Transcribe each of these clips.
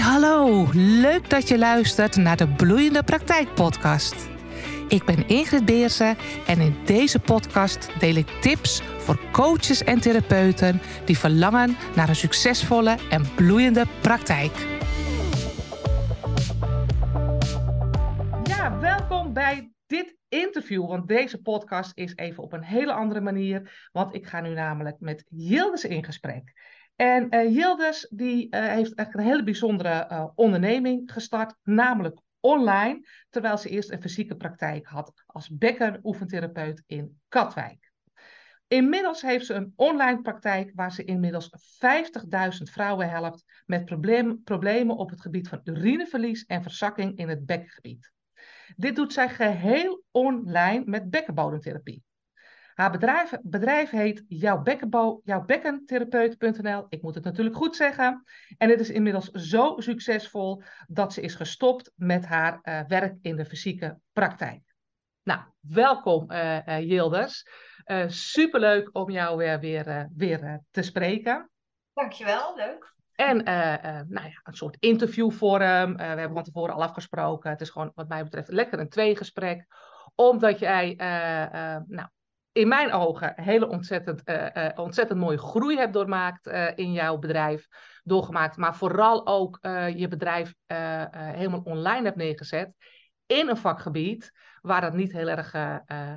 hallo. Leuk dat je luistert naar de Bloeiende Praktijk podcast. Ik ben Ingrid Beersen en in deze podcast deel ik tips voor coaches en therapeuten die verlangen naar een succesvolle en bloeiende praktijk. Ja, welkom bij dit interview, want deze podcast is even op een hele andere manier, want ik ga nu namelijk met Yildiz in gesprek. En uh, die, uh, heeft echt een hele bijzondere uh, onderneming gestart, namelijk online, terwijl ze eerst een fysieke praktijk had als bekkenoefentherapeut in Katwijk. Inmiddels heeft ze een online praktijk waar ze inmiddels 50.000 vrouwen helpt met problemen op het gebied van urineverlies en verzakking in het bekkengebied. Dit doet zij geheel online met bekkenbodemtherapie. Haar bedrijf, bedrijf heet Jouw, Bekkenbo, Jouw Bekkentherapeut.nl. Ik moet het natuurlijk goed zeggen. En het is inmiddels zo succesvol dat ze is gestopt met haar uh, werk in de fysieke praktijk. Nou, welkom uh, uh, Yildiz. superleuk om jou weer, weer, weer te spreken. Dankjewel, leuk. En nou ja, een soort interviewvorm. we hebben van tevoren al afgesproken. Het is gewoon wat mij betreft lekker een tweegesprek. Omdat jij nou, in mijn ogen hele ontzettend, uh, uh, ontzettend mooie groei hebt doormaakt uh, in jouw bedrijf. Doorgemaakt, maar vooral ook je bedrijf helemaal online hebt neergezet. In een vakgebied waar dat niet heel erg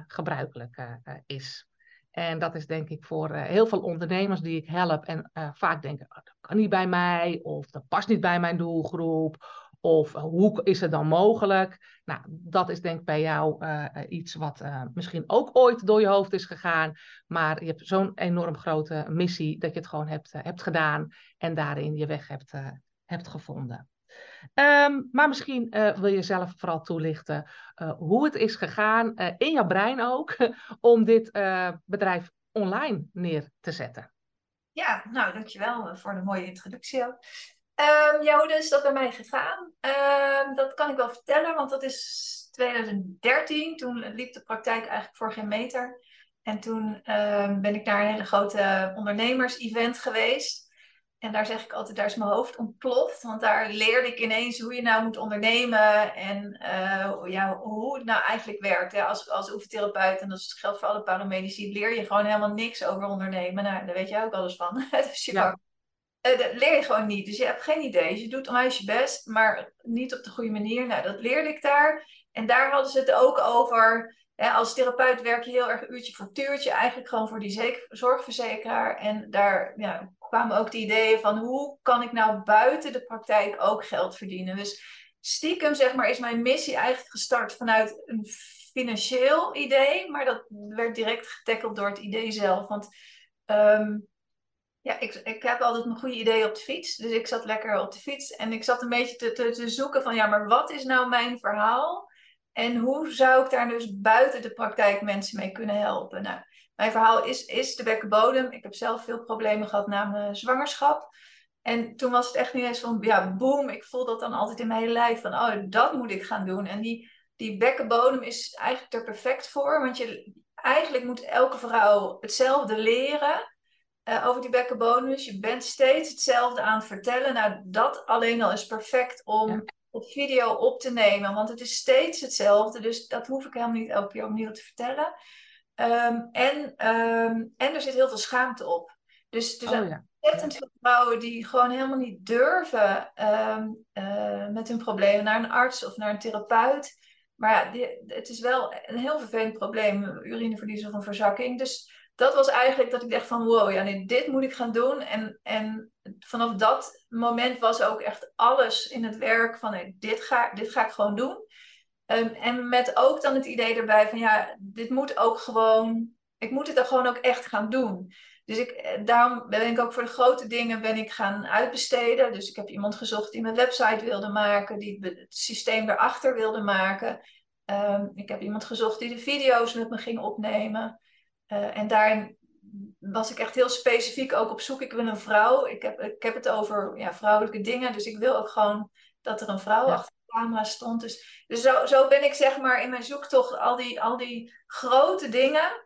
gebruikelijk is. En dat is denk ik voor heel veel ondernemers die ik help en vaak denken, oh, dat kan niet bij mij of dat past niet bij mijn doelgroep of hoe is het dan mogelijk? Nou, dat is denk ik bij jou uh, iets wat misschien ook ooit door je hoofd is gegaan. Maar je hebt zo'n enorm grote missie dat je het gewoon hebt, hebt gedaan en daarin je weg hebt, hebt gevonden. Um, maar misschien wil je zelf vooral toelichten hoe het is gegaan, in jouw brein ook, om dit bedrijf online neer te zetten. Ja, nou dankjewel voor de mooie introductie. Um, ja, hoe is dat bij mij gegaan? Um, dat kan ik wel vertellen, want dat is 2013. Toen liep de praktijk eigenlijk voor geen meter. En toen um, ben ik naar een hele grote ondernemers-event geweest. En daar zeg ik altijd, daar is mijn hoofd ontploft. Want daar leerde ik ineens hoe je nou moet ondernemen. En uh, ja, hoe het nou eigenlijk werkt. Als, als oefentherapeut, en dat geldt voor alle paramedici, leer je gewoon helemaal niks over ondernemen. Nou, daar weet jij ook alles van. dus je ja. Uh, dat leer je gewoon niet. Dus je hebt geen idee. je doet onwijs je best, maar niet op de goede manier. Nou, dat leerde ik daar. En daar hadden ze het ook over. Hè, als therapeut werk je heel erg uurtje voor tuurtje. Eigenlijk gewoon voor die zorgverzekeraar. En daar ja, kwamen ook de ideeën van hoe kan ik nou buiten de praktijk ook geld verdienen. Dus stiekem zeg maar is mijn missie eigenlijk gestart vanuit een financieel idee. Maar dat werd direct getackeld door het idee zelf. Want... Um, ja, ik, ik heb altijd een goede idee op de fiets. Dus ik zat lekker op de fiets en ik zat een beetje te, te, te zoeken van ja, maar wat is nou mijn verhaal? En hoe zou ik daar dus buiten de praktijk mensen mee kunnen helpen? Nou, mijn verhaal is, is de bekkenbodem. Ik heb zelf veel problemen gehad na mijn zwangerschap. En toen was het echt niet eens van, ja, boom. Ik voel dat dan altijd in mijn hele lijf. Van, oh, dat moet ik gaan doen. En die, die bekkenbodem is eigenlijk er perfect voor. Want je, eigenlijk moet elke vrouw hetzelfde leren uh, over die bekkenbonus. Je bent steeds hetzelfde aan het vertellen. Nou, dat alleen al is perfect om ja. op video op te nemen. Want het is steeds hetzelfde. Dus dat hoef ik helemaal niet elke keer opnieuw te vertellen. Um, en, um, en er zit heel veel schaamte op. Dus er zijn oh, ontzettend veel vrouwen die gewoon helemaal niet durven um, uh, met hun problemen naar een arts of naar een therapeut. Maar ja, die, het is wel een heel vervelend probleem, urineverlies of een verzakking. Dus dat was eigenlijk dat ik dacht van wow, ja, nee, dit moet ik gaan doen. En, en vanaf dat moment was ook echt alles in het werk van dit, ga, dit ga ik gewoon doen. Um, en met ook dan het idee erbij van ja, dit moet ook gewoon, ik moet het er gewoon ook echt gaan doen. Dus ik, eh, daarom ben ik ook voor de grote dingen ben ik gaan uitbesteden. Dus ik heb iemand gezocht die mijn website wilde maken, die het systeem erachter wilde maken. Um, ik heb iemand gezocht die de video's met me ging opnemen. Uh, en daarin was ik echt heel specifiek ook op zoek. Ik wil een vrouw. Ik heb, ik heb het over ja, vrouwelijke dingen. Dus ik wil ook gewoon dat er een vrouw ja. achter de camera stond. Dus, dus zo, zo ben ik zeg maar in mijn zoektocht al die, al die grote dingen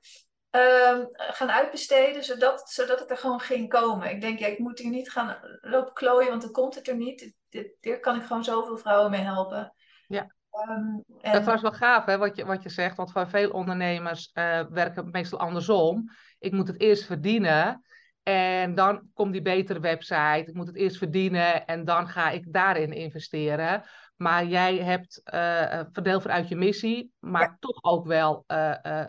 ehm, gaan uitbesteden, zodat, zodat het er gewoon ging komen. Ik denk, ja, ik moet hier niet gaan lopen klooien, want dan komt het er niet. Dit, hier kan ik gewoon zoveel vrouwen mee helpen. Ja. Um, en... Dat was wel gaaf, hè, wat je, wat je zegt. Want voor veel ondernemers uh, werken meestal andersom. Ik moet het eerst verdienen. En dan komt die betere website. Ik moet het eerst verdienen. En dan ga ik daarin investeren. Maar jij hebt uh, verdeel vanuit je missie. Maar toch ook wel uh,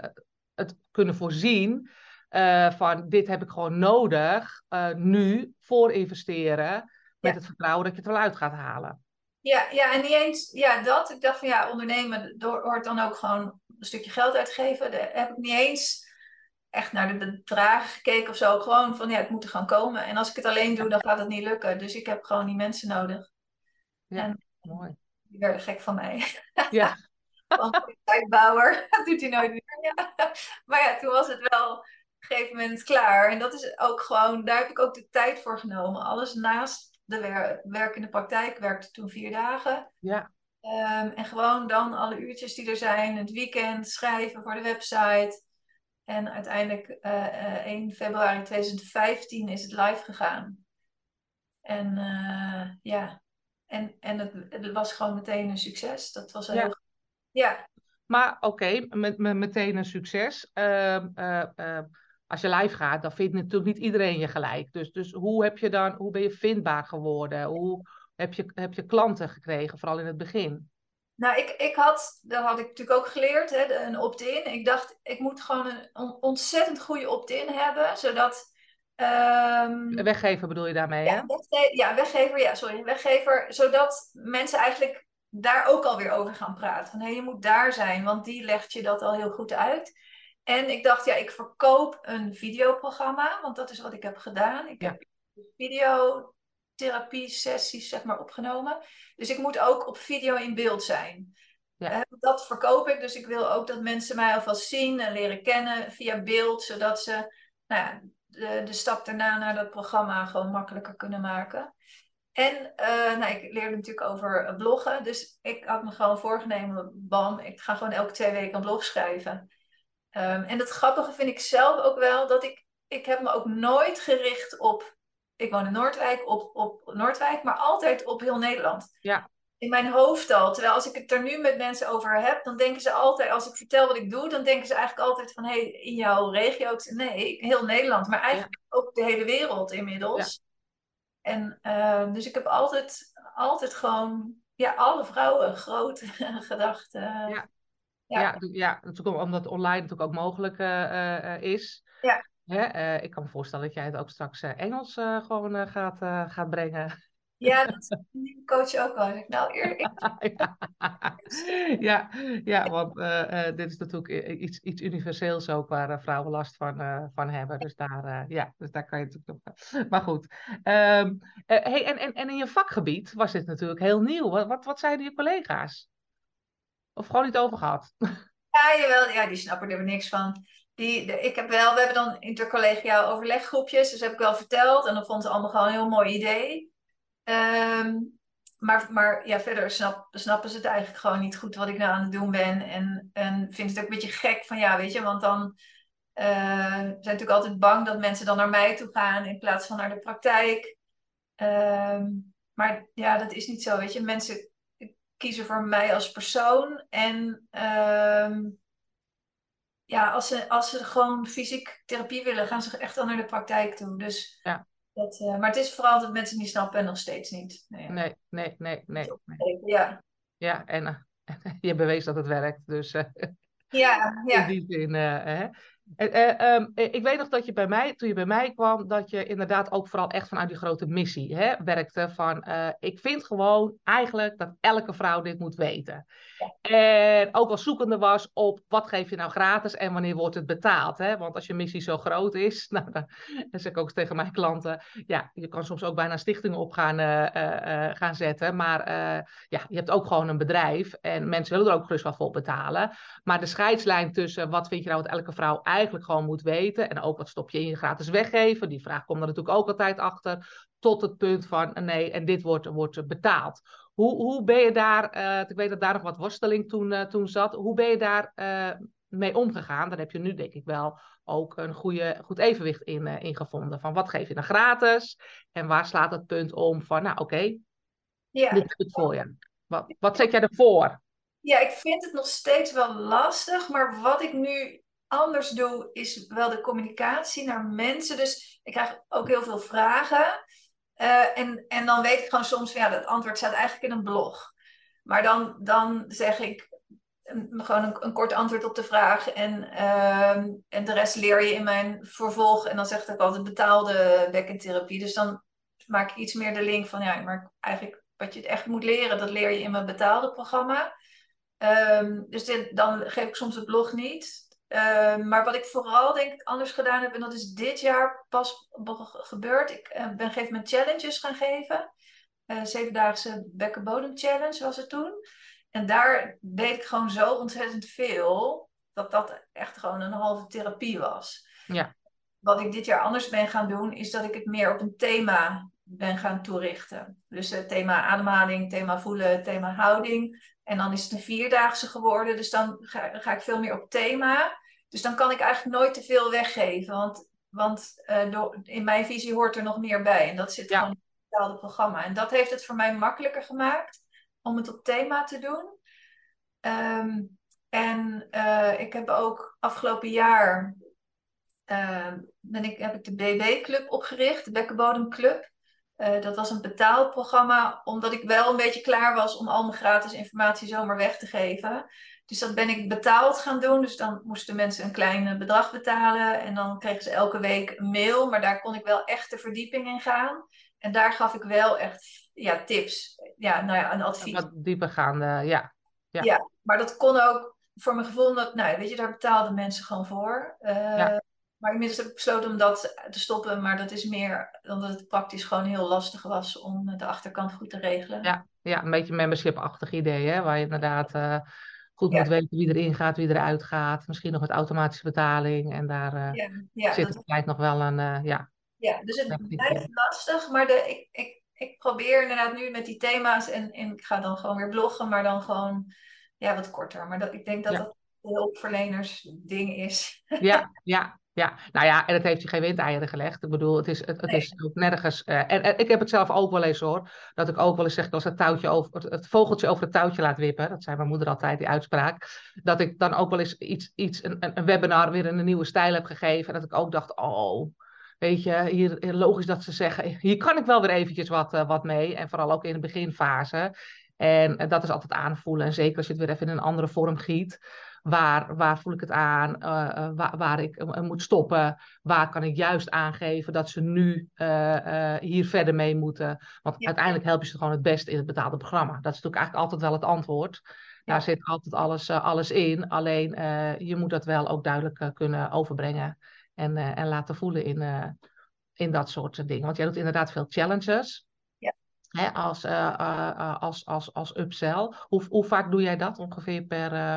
het kunnen voorzien. van dit heb ik gewoon nodig. nu voor investeren. Met het vertrouwen dat je het wel uit gaat halen. Ja, ja, en niet eens ja, dat. Ik dacht van ja, ondernemen hoort dan ook gewoon een stukje geld uitgeven. Daar heb ik niet eens echt naar de bedragen gekeken of zo. Gewoon van ja, het moet er gewoon komen. En als ik het alleen doe, dan gaat het niet lukken. Dus ik heb gewoon die mensen nodig. Ja, en, mooi. Die werden gek van mij. Ja. Want tijdbouwer, dat doet hij nooit meer. Ja. Maar ja, toen was het wel op een gegeven moment klaar. En dat is ook gewoon, daar heb ik ook de tijd voor genomen. Alles naast de wer werk in de praktijk werkte toen vier dagen. Ja. Um, en gewoon dan alle uurtjes die er zijn, het weekend, schrijven voor de website. En uiteindelijk uh, uh, 1 februari 2015 is het live gegaan. En uh, ja, en, en het, het, was gewoon meteen een succes. Dat was heel... Ja. ja. Maar oké, okay, met, met, meteen een succes. Als je live gaat, dan vindt natuurlijk niet iedereen je gelijk. Dus, dus hoe, heb je dan, hoe ben je vindbaar geworden? Hoe heb je, heb je klanten gekregen, vooral in het begin? Nou, ik, ik had, dat had ik natuurlijk ook geleerd, hè, een opt-in. Ik dacht, ik moet gewoon een ontzettend goede opt-in hebben, zodat... Um, weggever bedoel je daarmee, ja, hè? ja, weggever, ja, sorry, weggever. Zodat mensen eigenlijk daar ook alweer over gaan praten. Van, hé, je moet daar zijn, want die legt je dat al heel goed uit. En ik dacht, ja, ik verkoop een videoprogramma, want dat is wat ik heb gedaan. Ik heb videotherapie sessies, zeg maar, opgenomen. Dus ik moet ook op video in beeld zijn. Ja. Uh, dat verkoop ik, dus ik wil ook dat mensen mij alvast zien en leren kennen via beeld, zodat ze nou ja, de, de stap daarna naar dat programma gewoon makkelijker kunnen maken. En uh, nou, ik leerde natuurlijk over bloggen, dus ik had me gewoon voorgenomen, bam, ik ga gewoon elke twee weken een blog schrijven. Um, en het grappige vind ik zelf ook wel dat ik, ik heb me ook nooit gericht op, ik woon in Noordwijk, op, op Noordwijk, maar altijd op heel Nederland. Ja. In mijn hoofd al. Terwijl als ik het er nu met mensen over heb, dan denken ze altijd, als ik vertel wat ik doe, dan denken ze eigenlijk altijd van, hé, hey, in jouw regio? Nee, heel Nederland, maar eigenlijk ook de hele wereld inmiddels. Ja. En uh, dus ik heb altijd, altijd gewoon, ja, alle vrouwen groot gedacht. Uh, ja. Ja, ja, ja natuurlijk omdat online natuurlijk ook mogelijk uh, uh, is. Ja. Hè? Ik kan me voorstellen dat jij het ook straks Engels gewoon gaat, gaat brengen. Ja, dat die coach ook wel. Nou, eer, ja, ja, want dit is natuurlijk iets, iets universeels ook waar vrouwen last van, van hebben. Dus daar, ja, dus daar kan je natuurlijk nog. Maar goed. Um, hey, en, en, en in je vakgebied was dit natuurlijk heel nieuw. Wat, wat, wat zeiden je collega's? Of gewoon niet over gehad? Ja, jawel, ja, die snappen er niks van. Die, de, ik heb wel, we hebben dan intercollegiaal overleggroepjes, dus heb ik wel verteld. En dat vonden ze allemaal gewoon een heel mooi idee. Um, maar, maar ja, verder snap, snappen ze het eigenlijk gewoon niet goed wat ik nou aan het doen ben. En, en vindt het ook een beetje gek van ja, weet je, want dan uh, zijn natuurlijk altijd bang dat mensen dan naar mij toe gaan in plaats van naar de praktijk. Um, maar ja, dat is niet zo, weet je. Mensen kiezen voor mij als persoon. En uh, ja, als ze, als ze gewoon fysiek therapie willen, gaan ze echt al naar de praktijk toe. Dus ja. dat, uh, maar het is vooral dat mensen niet snappen en nog steeds niet. Nee, nee, nee, nee. nee, nee. Ja. Ja, en uh, je bewees dat het werkt. Dus uh, ja, ja. in die zin. Hè? Uh, um, ik weet nog dat je bij mij, toen je bij mij kwam, dat je inderdaad ook vooral echt vanuit die grote missie hè, werkte. Van ik vind gewoon eigenlijk dat elke vrouw dit moet weten. En ook wel zoekende was op wat geef je nou gratis en wanneer wordt het betaald. Hè? Want als je missie zo groot is, nou, dan, zeg ik ook tegen mijn klanten, ja, je kan soms ook bijna stichtingen op gaan, uh, gaan zetten. Maar ja, je hebt ook gewoon een bedrijf en mensen willen er ook gerust wat voor betalen. Maar de scheidslijn tussen wat vind je nou dat elke vrouw eigenlijk gewoon moet weten en ook wat stop je in je gratis weggeven, die vraag komt er natuurlijk ook altijd achter, tot het punt van nee, en dit wordt, wordt betaald. Hoe, hoe ben je daar, uh, ik weet dat daar nog wat worsteling toen, uh, toen zat, hoe ben je daar uh, mee omgegaan. Dan heb je nu denk ik wel ook een goede, goed evenwicht in, in gevonden. Van wat geef je dan gratis? En waar slaat het punt om van, nou oké, ja. dit heb ik voor je. Wat, wat zet jij ervoor? Ja, ik vind het nog steeds wel lastig. Maar wat ik nu anders doe, is wel de communicatie naar mensen. Dus ik krijg ook heel veel vragen. Uh, en, en dan weet ik gewoon soms ja, dat antwoord staat eigenlijk in een blog. Maar dan, dan zeg ik een, gewoon een, kort antwoord op de vraag. En, uh, en de rest leer je in mijn vervolg. En dan zeg ik altijd betaalde bekkentherapie. Dus dan maak ik iets meer de link van ja, maar eigenlijk wat je echt moet leren, dat leer je in mijn betaalde programma. Um, dus dan geef ik soms het blog niet. Uh, maar wat ik vooral denk ik anders gedaan heb, en dat is dit jaar pas gebeurd. Ik uh, ben een gegeven moment challenges gaan geven. Uh, zevendaagse bekkenbodem challenge was het toen. En daar deed ik gewoon zo ontzettend veel, dat dat echt gewoon een halve therapie was. Ja. Wat ik dit jaar anders ben gaan doen, is dat ik het meer op een thema ben gaan toerichten. Dus het thema ademhaling, thema voelen, thema houding. En dan is het een vierdaagse geworden. Dus dan ga, ga ik veel meer op thema. Dus dan kan ik eigenlijk nooit te veel weggeven. Want, want uh, door, in mijn visie hoort er nog meer bij. En dat zit gewoon in het bepaalde programma. En dat heeft het voor mij makkelijker gemaakt om het op thema te doen. Um, en uh, ik heb ook afgelopen jaar uh, ben ik, heb ik de BB-club opgericht, de Bekkenbodemclub. Uh, dat was een betaalprogramma, omdat ik wel een beetje klaar was om al mijn gratis informatie zomaar weg te geven. Dus dat ben ik betaald gaan doen. Dus dan moesten mensen een klein bedrag betalen. En dan kregen ze elke week een mail. Maar daar kon ik wel echt de verdieping in gaan. En daar gaf ik wel echt ja, tips. Ja, nou ja, een advies. Wat dieper gaan, ja. ja. Ja, maar dat kon ook voor mijn gevoel. Dat, nou, weet je, daar betaalden mensen gewoon voor. Uh, ja. Maar inmiddels heb ik besloten om dat te stoppen. Maar dat is meer omdat het praktisch gewoon heel lastig was om de achterkant goed te regelen. Ja, ja een beetje membership-achtig idee, hè? Waar je inderdaad uh, goed ja. moet weten wie erin gaat, wie eruit gaat. Misschien nog met automatische betaling. En daar uh, ja, ja, zit dat... tijd nog wel een, uh, ja. Ja, dus het blijft lastig. Maar de, ik, ik, ik probeer inderdaad nu met die thema's. En, en ik ga dan gewoon weer bloggen, maar dan gewoon ja, wat korter. Maar dat, ik denk dat dat hulpverleners ding is. Ja, ja, ja, nou ja, en het heeft je geen windeieren gelegd. Ik bedoel, het is, het, het is ook nergens. Uh, en, en, ik heb het zelf ook wel eens hoor. Dat ik ook wel eens zeg, als het, touwtje over, het vogeltje over het touwtje laat wippen. Dat zei mijn moeder altijd, die uitspraak. Dat ik dan ook wel eens iets, iets een, een webinar weer in een nieuwe stijl heb gegeven. En dat ik ook dacht, oh, weet je, hier logisch dat ze zeggen, hier kan ik wel weer eventjes wat, uh, wat mee. En vooral ook in de beginfase. En uh, dat is altijd aanvoelen. En zeker als je het weer even in een andere vorm giet. Waar, waar voel ik het aan? Uh, waar, waar, ik uh, moet stoppen? Waar kan ik juist aangeven dat ze nu uh, hier verder mee moeten? Want ja. uiteindelijk help je ze gewoon het best in het betaalde programma. Dat is natuurlijk eigenlijk altijd wel het antwoord. Daar ja. zit altijd alles, alles in. Alleen je moet dat wel ook duidelijk kunnen overbrengen en, en laten voelen in, in dat soort dingen. Want jij doet inderdaad veel challenges. Hè, als, als, als, als upsell. Hoe, hoe vaak doe jij dat ongeveer per, uh,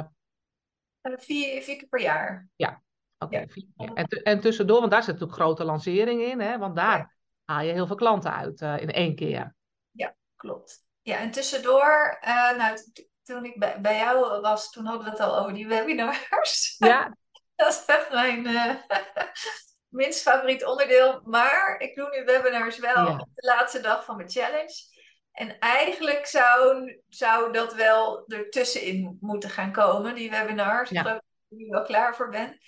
vier, vier keer per jaar. Ja, oké. Okay. Ja. En, en, tussendoor, want daar zit natuurlijk grote lancering in, hè? want daar ja. haal je heel veel klanten uit uh, in één keer. Ja, klopt. Ja, en tussendoor, uh, nou, toen ik bij, bij, jou was, toen hadden we het al over die webinars. Ja. Dat is echt mijn minst favoriet onderdeel. Maar ik doe nu webinars wel ja. op de laatste dag van mijn challenge. En eigenlijk zou, zou dat wel ertussenin moeten gaan komen, die webinars. Ja. Ik geloof dat ik er wel klaar voor ben.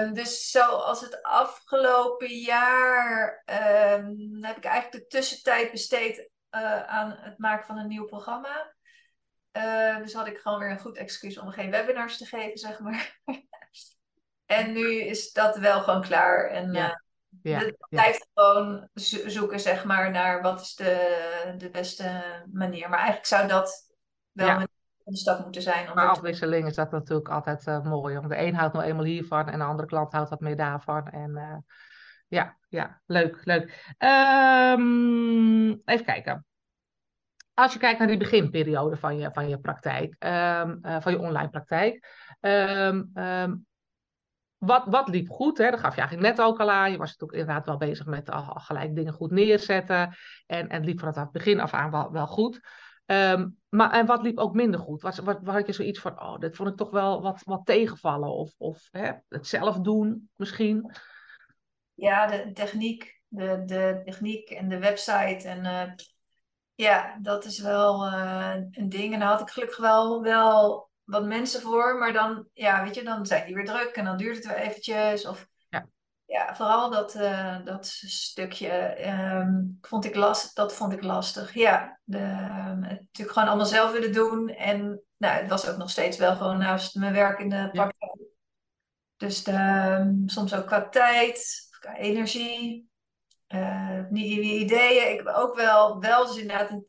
Um, dus zoals het afgelopen jaar um, heb ik eigenlijk de tussentijd besteed uh, aan het maken van een nieuw programma. Uh, dus had ik gewoon weer een goed excuus om geen webinars te geven, zeg maar. en nu is dat wel gewoon klaar. En ja. Ja, het blijft ja. gewoon zoeken, zeg maar, naar wat is de, de beste manier. Maar eigenlijk zou dat wel ja. een stap moeten zijn. Maar afwisseling is dat natuurlijk altijd uh, mooi. Want de een houdt nou eenmaal hiervan en de andere klant houdt wat meer daarvan. En uh, ja, ja, leuk, leuk. Um, even kijken. Als je kijkt naar die beginperiode van je, van je praktijk, um, uh, van je online praktijk. Um, wat, wat liep goed? Hè? Dat gaf je eigenlijk net ook al aan. Je was natuurlijk inderdaad wel bezig met al, al gelijk dingen goed neerzetten. En, en liep vanaf het begin af aan wel, wel goed. Ehm, maar en wat liep ook minder goed? Was, wat, had je zoiets van, oh, dit vond ik toch wel wat, wat tegenvallen? Of, of hè, het zelf doen misschien? Ja, de techniek. De, de techniek en de website. En uh, ja, dat is wel uh, een ding. En daar had ik gelukkig wel, wel wat mensen voor. Maar dan, ja, weet je, dan zijn die weer druk. En dan duurt het weer eventjes. Of ja, vooral dat, uh, dat stukje um, vond ik last, dat vond ik lastig. Ja, de, um, natuurlijk gewoon allemaal zelf willen doen. En nou, het was ook nog steeds wel gewoon naast mijn werk in de praktijk. Ja. Dus de, um, soms ook qua tijd, qua energie, uh, nieuwe ideeën. Ik heb ook wel, wel dus inderdaad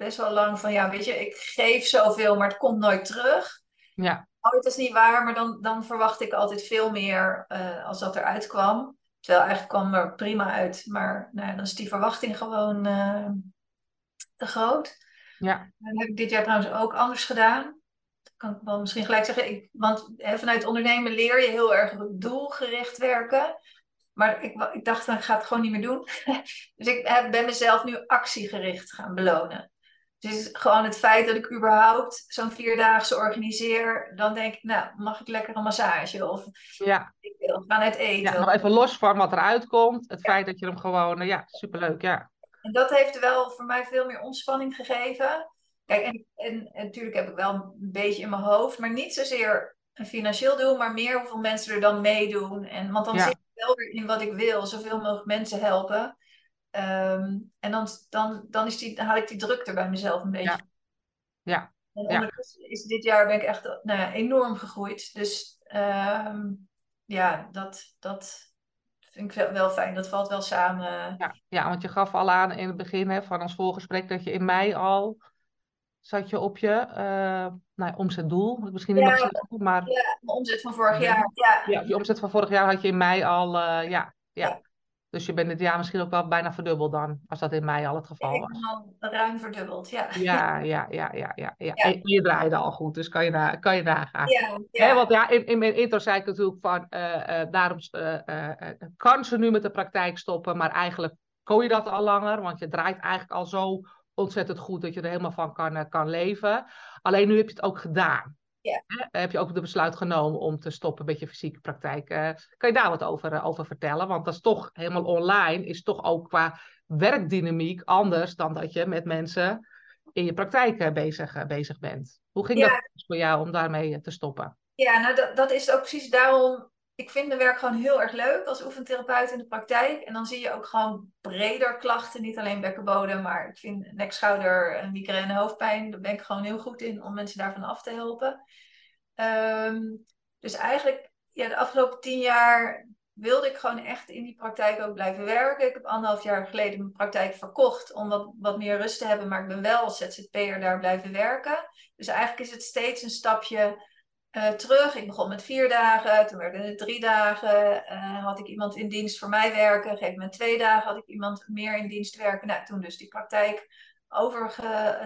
best wel lang van, ja, weet je, ik geef zoveel, maar het komt nooit terug. Ja. Oh, dat is niet waar, maar dan, dan verwacht ik altijd veel meer uh, als dat eruit kwam. Terwijl eigenlijk kwam er prima uit. Maar nou ja, dan is die verwachting gewoon uh, te groot. Ja. Dat heb ik dit jaar trouwens ook anders gedaan. Dat kan ik wel misschien gelijk zeggen. Ik, want vanuit ondernemen leer je heel erg doelgericht werken. Maar ik, ik dacht, dan ga het gewoon niet meer doen. dus ik heb, ben mezelf nu actiegericht gaan belonen. Dus gewoon het feit dat ik überhaupt zo'n vierdaagse organiseer, dan denk ik, nou, mag ik lekker een massage? Of ja. ik wil gaan eten. Ja, nog even los van wat eruit komt. Het feit dat je hem gewoon, ja, superleuk, ja. En dat heeft wel voor mij veel meer ontspanning gegeven. Kijk, en, en, en natuurlijk heb ik wel een beetje in mijn hoofd, maar niet zozeer een financieel doel, maar meer hoeveel mensen er dan meedoen. En, want dan ja. zit ik wel weer in wat ik wil, zoveel mogelijk mensen helpen. Um, en dan, dan, dan, is die, dan haal ik die druk er bij mezelf een beetje. Ja. ja. En ondertussen is dit jaar ben ik echt nou ja, enorm gegroeid. Dus um, ja, dat, dat vind ik wel fijn. Dat valt wel samen. Ja, ja want je gaf al aan in het begin hè, van ons voorgesprek dat je in mei al zat je op je uh, nou, omzetdoel. Misschien niet ja, mag zeggen, maar... Ja, mijn omzet van vorig jaar. Ja, ja je omzet van vorig jaar had je in mei al, uh, ja, ja. Dus je bent dit jaar misschien ook wel bijna verdubbeld dan, als dat in mei al het geval was. Ik ben al ruim verdubbeld, ja. Ja, ja, ja, ja, ja. ja. En je draaide al goed, dus kan je, na, kan je nagaan. Ja, ja. He, want ja, in, in mijn intro zei ik natuurlijk van, uh, uh, daarom uh, kan ze nu met de praktijk stoppen, maar eigenlijk kon je dat al langer, want je draait eigenlijk al zo ontzettend goed dat je er helemaal van kan, kan leven. Alleen nu heb je het ook gedaan. Ja. Heb je ook de besluit genomen om te stoppen met je fysieke praktijk? Uh, kan je daar wat over, uh, over vertellen? Want dat is toch helemaal online, is toch ook qua werkdynamiek anders dan dat je met mensen in je praktijk uh, bezig, bezig bent. Hoe ging ja. dat voor jou om daarmee te stoppen? Ja, nou dat, dat is ook precies daarom. Ik vind mijn werk gewoon heel erg leuk als oefentherapeut in de praktijk. En dan zie je ook gewoon breder klachten. Niet alleen bekkenbodem, maar ik vind nek, schouder, migraine, hoofdpijn. Daar ben ik gewoon heel goed in om mensen daarvan af te helpen. Um, dus eigenlijk, ja, de afgelopen tien jaar wilde ik gewoon echt in die praktijk ook blijven werken. Ik heb anderhalf jaar geleden mijn praktijk verkocht om wat, wat meer rust te hebben. Maar ik ben wel als ZZP'er daar blijven werken. Dus eigenlijk is het steeds een stapje uh, terug. Ik begon met vier dagen, toen werden het drie dagen. Uh, had ik iemand in dienst voor mij werken. Op een gegeven moment twee dagen had ik iemand meer in dienst werken. Nou, toen dus die praktijk over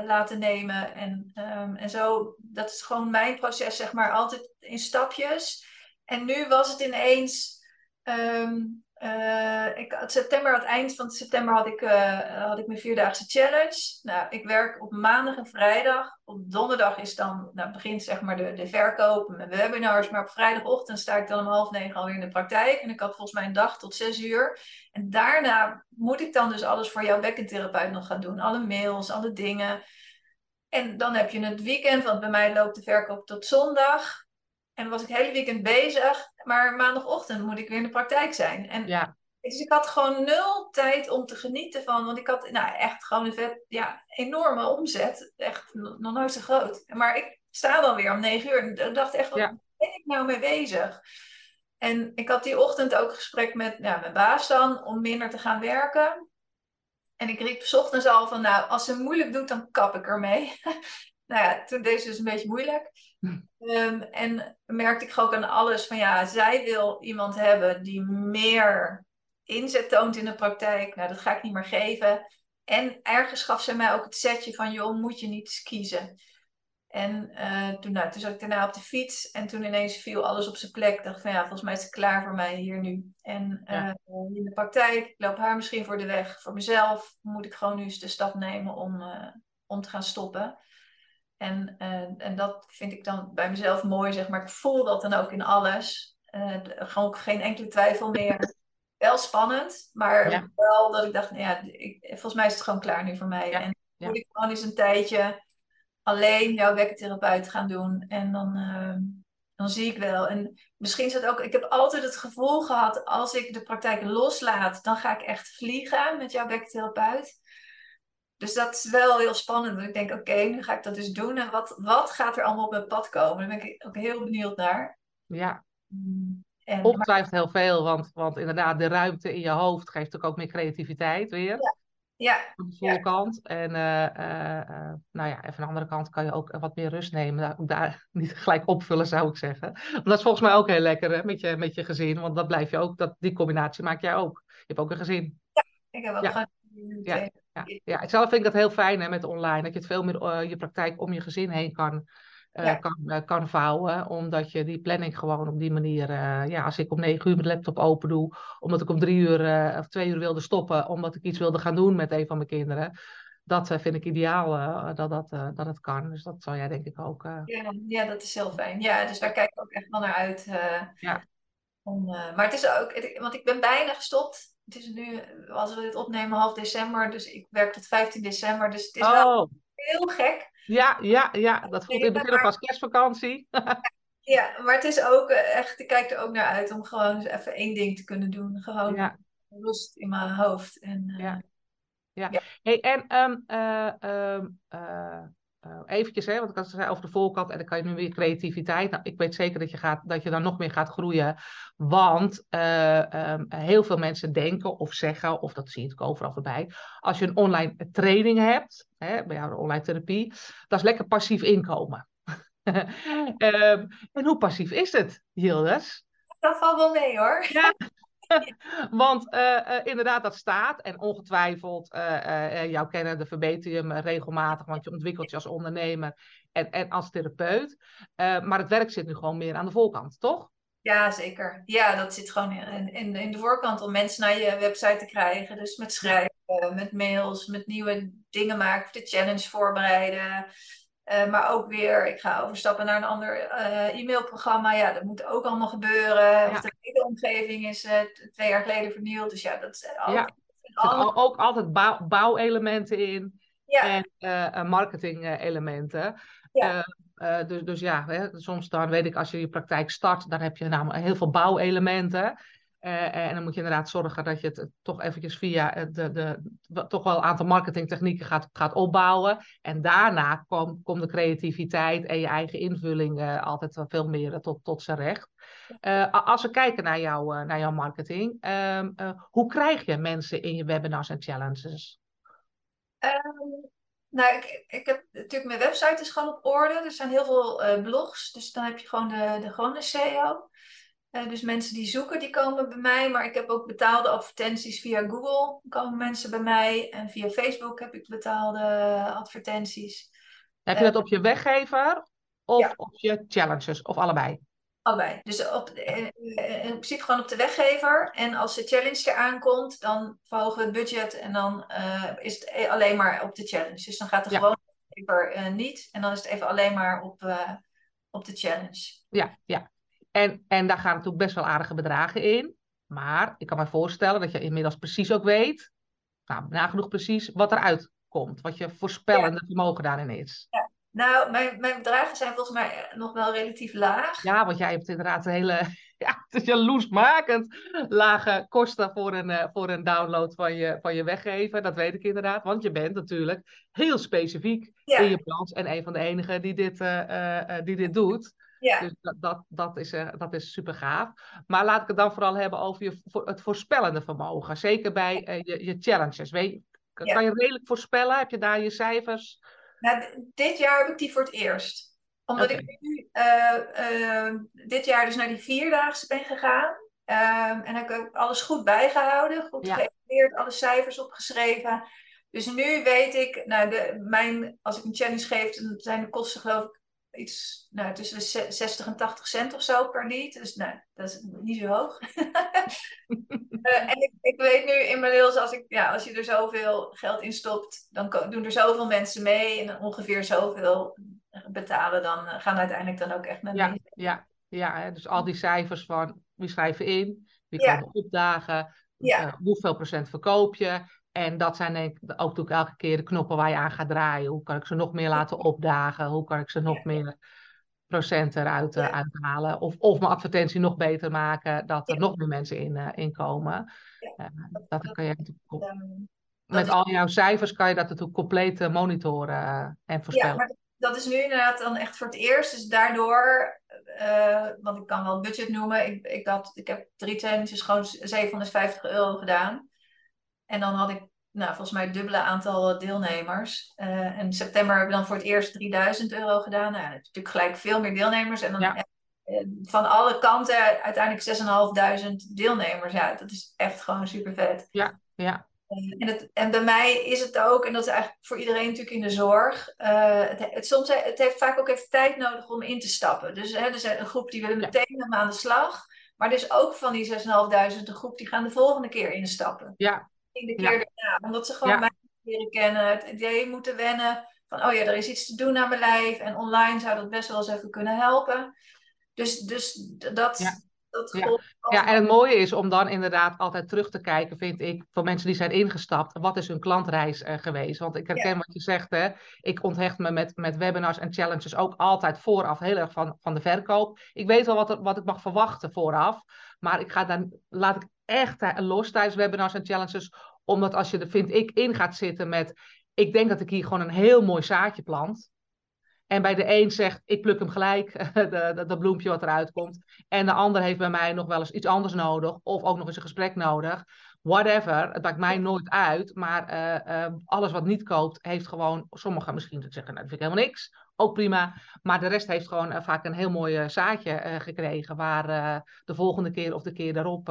laten nemen. En, um, en zo, dat is gewoon mijn proces, zeg maar, altijd in stapjes. En nu was het ineens. Um, uh, ik had september, aan het eind van september had ik, uh, had ik mijn vierdaagse challenge. Nou, ik werk op maandag en vrijdag. Op donderdag is dan, nou, begint zeg maar de, de verkoop mijn webinars. Maar op vrijdagochtend sta ik dan om half negen alweer in de praktijk. En ik had volgens mij een dag tot zes uur. En daarna moet ik dan dus alles voor jouw bekkentherapeut nog gaan doen. Alle mails, alle dingen. En dan heb je het weekend, want bij mij loopt de verkoop tot zondag. En dan was ik het hele weekend bezig. Maar maandagochtend moet ik weer in de praktijk zijn. En ja. Dus ik had gewoon nul tijd om te genieten van. Want ik had nou, echt gewoon een vet, ja, enorme omzet. Echt nog nooit zo groot. Maar ik sta dan weer om negen uur. En dacht echt, wat ja. ben ik nou mee bezig? En ik had die ochtend ook een gesprek met ja, mijn baas dan. Om minder te gaan werken. En ik riep s ochtends al van, nou, als ze moeilijk doet, dan kap ik ermee. nou ja, toen deed ze dus een beetje moeilijk. Um, en merkte ik ook aan alles van ja, zij wil iemand hebben die meer inzet toont in de praktijk. Nou, dat ga ik niet meer geven. En ergens gaf ze mij ook het setje van joh, moet je niet kiezen. En uh, toen, nou, toen zat ik daarna op de fiets en toen ineens viel alles op zijn plek. Ik dacht van ja, volgens mij is het klaar voor mij hier nu. En uh, ja. in de praktijk, ik loop haar misschien voor de weg. Voor mezelf moet ik gewoon nu eens de stap nemen om, uh, om te gaan stoppen. En, uh, en dat vind ik dan bij mezelf mooi, zeg maar. Ik voel dat dan ook in alles. Uh, gewoon geen enkele twijfel meer. Wel spannend, maar Ja. wel dat ik dacht, nou ja, ik, volgens mij is het gewoon klaar nu voor mij. Ja, En ja. moet ik gewoon eens een tijdje alleen jouw wekkertherapeut gaan doen. En dan, eh, dan zie ik wel. En misschien is het ook, ik heb altijd het gevoel gehad, als ik de praktijk loslaat, dan ga ik echt vliegen met jouw wekkertherapeut. Dus dat is wel heel spannend. Want ik denk, oké, nu ga ik dat dus doen. En wat, wat gaat er allemaal op mijn pad komen? Daar ben ik ook heel benieuwd naar. Ja, En, maar, ongetwijfeld heel veel, want, want inderdaad, de ruimte in je hoofd geeft natuurlijk ook meer creativiteit weer. ja, Aan de voorkant. En eh, eh, eh, nou ja, even aan de andere kant kan je ook wat meer rust nemen. Daar, ook daar niet gelijk opvullen, zou ik zeggen. Want dat is volgens mij ook heel lekker hè, met, je, met je gezin. Want dat blijf je ook, dat, die combinatie maak jij ook. Je hebt ook een gezin. ik heb ook Ja. Ja. Ja, ja, ik zelf vind ik dat heel fijn hè, met online. Dat je het veel meer eh, je praktijk om je gezin heen kan, Ja. kan, eh, kan vouwen. Omdat je die planning gewoon op die manier... ja, als ik om negen uur mijn laptop open doe... omdat ik om drie uur of twee uur wilde stoppen... omdat ik iets wilde gaan doen met een van mijn kinderen... dat vind ik ideaal dat, dat, dat het kan. Dus dat zou jij denk ik ook... Ja, ja, dat is heel fijn. Ja, dus daar kijk ik ook echt wel naar uit. Ja. om, maar het is ook, het- want ik ben bijna gestopt. Het is nu, als we dit opnemen, half december. Dus ik werk tot 15 december. Dus het is wel Oh, heel gek. ja, ja, ja. Dat voelt in het begin ook als kerstvakantie. Ja, maar het is ook eh, echt, ik kijk er ook naar uit om gewoon eens even één ding te kunnen doen. Gewoon ja. rust in mijn hoofd. En, eh, Ja. Ja. Ja. Hey, en ehm, eh, eh, eventjes, hè, want ik had het zei over de voorkant en dan kan je nu weer creativiteit. Nou, ik weet zeker dat je, gaat, dat je dan nog meer gaat groeien. Want eh, ehm, heel veel mensen denken of zeggen, of dat zie je natuurlijk overal voorbij. Als je een online training hebt, hè, bij jou de online therapie, dat is lekker passief inkomen. Ehm, en hoe passief is het, Hildes? Dat valt wel mee hoor. Ja. Want eh, eh, inderdaad, dat staat. En ongetwijfeld, eh eh jouw kennende verbeter je hem regelmatig. Want je ontwikkelt je als ondernemer en, en als therapeut. Maar het werk zit nu gewoon meer aan de voorkant, toch? Ja, zeker. Ja, dat zit gewoon in, in, in de voorkant om mensen naar je website te krijgen. Dus met schrijven, met mails, met nieuwe dingen maken, de challenge voorbereiden. Maar ook weer, ik ga overstappen naar een ander e-mailprogramma. Ja, dat moet ook allemaal gebeuren. Ja. Of de omgeving is t- twee jaar geleden vernieuwd. Dus ja, dat Ja. zijn al- ook altijd bouw, bouwelementen in ja, en eh marketing-elementen. Ja. Dus, dus ja, hè, soms dan weet ik, als je je praktijk start, dan heb je namelijk heel veel bouwelementen. Eh, en dan moet je inderdaad zorgen dat je het toch eventjes via de, de, de- toch wel een aantal marketingtechnieken gaat, gaat opbouwen. En daarna komt de creativiteit en je eigen invulling eh, altijd veel meer tot, tot zijn recht. Eh, als we kijken naar, jou, eh, naar jouw marketing, ehm, eh, hoe krijg je mensen in je webinars en challenges? Ehm, nou, ik, ik heb natuurlijk mijn website is gewoon op orde. Er zijn heel veel blogs, dus dan heb je gewoon de, de gewone SEO. Dus mensen die zoeken, die komen bij mij. Maar ik heb ook betaalde advertenties via Google. Komen mensen bij mij. En via Facebook heb ik betaalde advertenties. Heb je dat op je weggever of Ja. op je challenges of allebei? Allebei. Dus op, de- eh, eh, in principe gewoon op de weggever. En als de challenge eraan komt, dan verhogen we het budget. En dan eh, is het e- alleen maar op de challenge. Dus dan gaat de Ja. gewone weggever eh, niet. En dan is het even alleen maar op, eh, op de challenge. Ja, ja. En, en daar gaan natuurlijk best wel aardige bedragen in. Maar ik kan me voorstellen dat je inmiddels precies ook weet, nou, nagenoeg precies, wat eruit komt. Wat je voorspellende vermogen daarin is. Nou, mijn, mijn bedragen zijn volgens mij nog wel relatief laag. Ja, want jij hebt inderdaad een hele, ja, het is jaloersmakend lage kosten voor een, eh, voor een download van je, van je weggever. Dat weet ik inderdaad, want je bent natuurlijk heel specifiek Ja. in je branche en een van de enigen die dit, eh, eh, eh, die dit doet. Ja, Dus dat, dat, dat, is, eh, dat is super gaaf. Maar laat ik het dan vooral hebben over je, voor, het voorspellende vermogen. Zeker bij eh, je, je challenges. Weet, je- kan Ja. je redelijk voorspellen? Heb je daar je cijfers? Nou, dit jaar heb ik die voor het eerst. Omdat ik nu eh, eh, dit jaar dus naar die vierdaagse ben gegaan. Ehm, en heb ik ook alles goed bijgehouden, goed Ja. geëvalueerd, alle cijfers opgeschreven. Dus nu weet ik, nou, de, mijn, als ik een challenge geef, dan zijn de kosten geloof ik iets nou, tussen de 60 en 80 cent of zo per lied. Dus nou, dat is niet zo hoog. uh, en ik, ik, weet nu inmiddels, als, ik, ja, als je er zoveel geld in stopt, dan doen er zoveel mensen mee en ongeveer zoveel betalen, dan uh, gaan uiteindelijk dan ook echt naar ja, ja, ja, hè, dus al die cijfers van wie schrijven in, wie ja. komen opdagen, ja. uh, hoeveel procent verkoop je. En dat zijn denk ik ook natuurlijk elke keer de knoppen waar je aan gaat draaien. Hoe kan ik ze nog meer laten opdagen? Hoe kan ik ze nog meer procent eruit uh, uithalen? Of, of mijn advertentie nog beter maken, dat er nog meer mensen in, uh, in komen. Uh, dat kan je natuurlijk... Met al jouw cijfers kan je dat natuurlijk compleet monitoren en voorspellen. Ja, maar dat is nu inderdaad dan echt voor het eerst. Dus daardoor, want ik kan wel budget noemen. Ik, ik, had, ik heb drie challenges gewoon 750 euro gedaan. En dan had ik nou, volgens mij het dubbele aantal deelnemers. Uh, en in september hebben we dan voor het eerst 3000 euro gedaan. Nou, natuurlijk gelijk veel meer deelnemers. En dan ja. Eh, van alle kanten uiteindelijk 6.500 deelnemers. Ja, dat is echt gewoon super vet. Ja, ja. En, het, en bij mij is het ook, en dat is eigenlijk voor iedereen natuurlijk in de zorg. Uh, het, het, soms, het heeft vaak ook even tijd nodig om in te stappen. Dus hè, er is een groep die willen meteen met me aan de slag. Maar er is ook van die 6.500 een groep die gaan de volgende keer instappen. Ja, de keer ja. daarna. Omdat ze gewoon mij leren kennen, het idee moeten wennen van, oh ja, er is iets te doen aan mijn lijf. En online zou dat best wel eens even kunnen helpen. Dus, dus dat... Ja. Ja. ja, en het mooie is om dan inderdaad altijd terug te kijken, vind ik, voor mensen die zijn ingestapt, wat is hun klantreis uh, geweest? Want ik herken wat je zegt, hè. ik onthecht me met, met webinars en challenges ook altijd vooraf heel erg van, van de verkoop. Ik weet wel wat, wat ik mag verwachten vooraf, maar ik ga dan, laat ik echt los tijdens webinars en challenges. Omdat als je er, vind ik, in gaat zitten met... Ik denk dat ik hier gewoon een heel mooi zaadje plant. En bij de een zegt, ik pluk hem gelijk, dat bloempje wat eruit komt. En de ander heeft bij mij nog wel eens iets anders nodig. Of ook nog eens een gesprek nodig. Whatever, het maakt mij nooit uit. Maar uh, uh, alles wat niet koopt, heeft gewoon... Sommigen misschien zeggen, nou, dat vind ik helemaal niks ook prima. Maar de rest heeft gewoon uh, vaak een heel mooi uh, zaadje uh, gekregen, waar de volgende keer of de keer daarop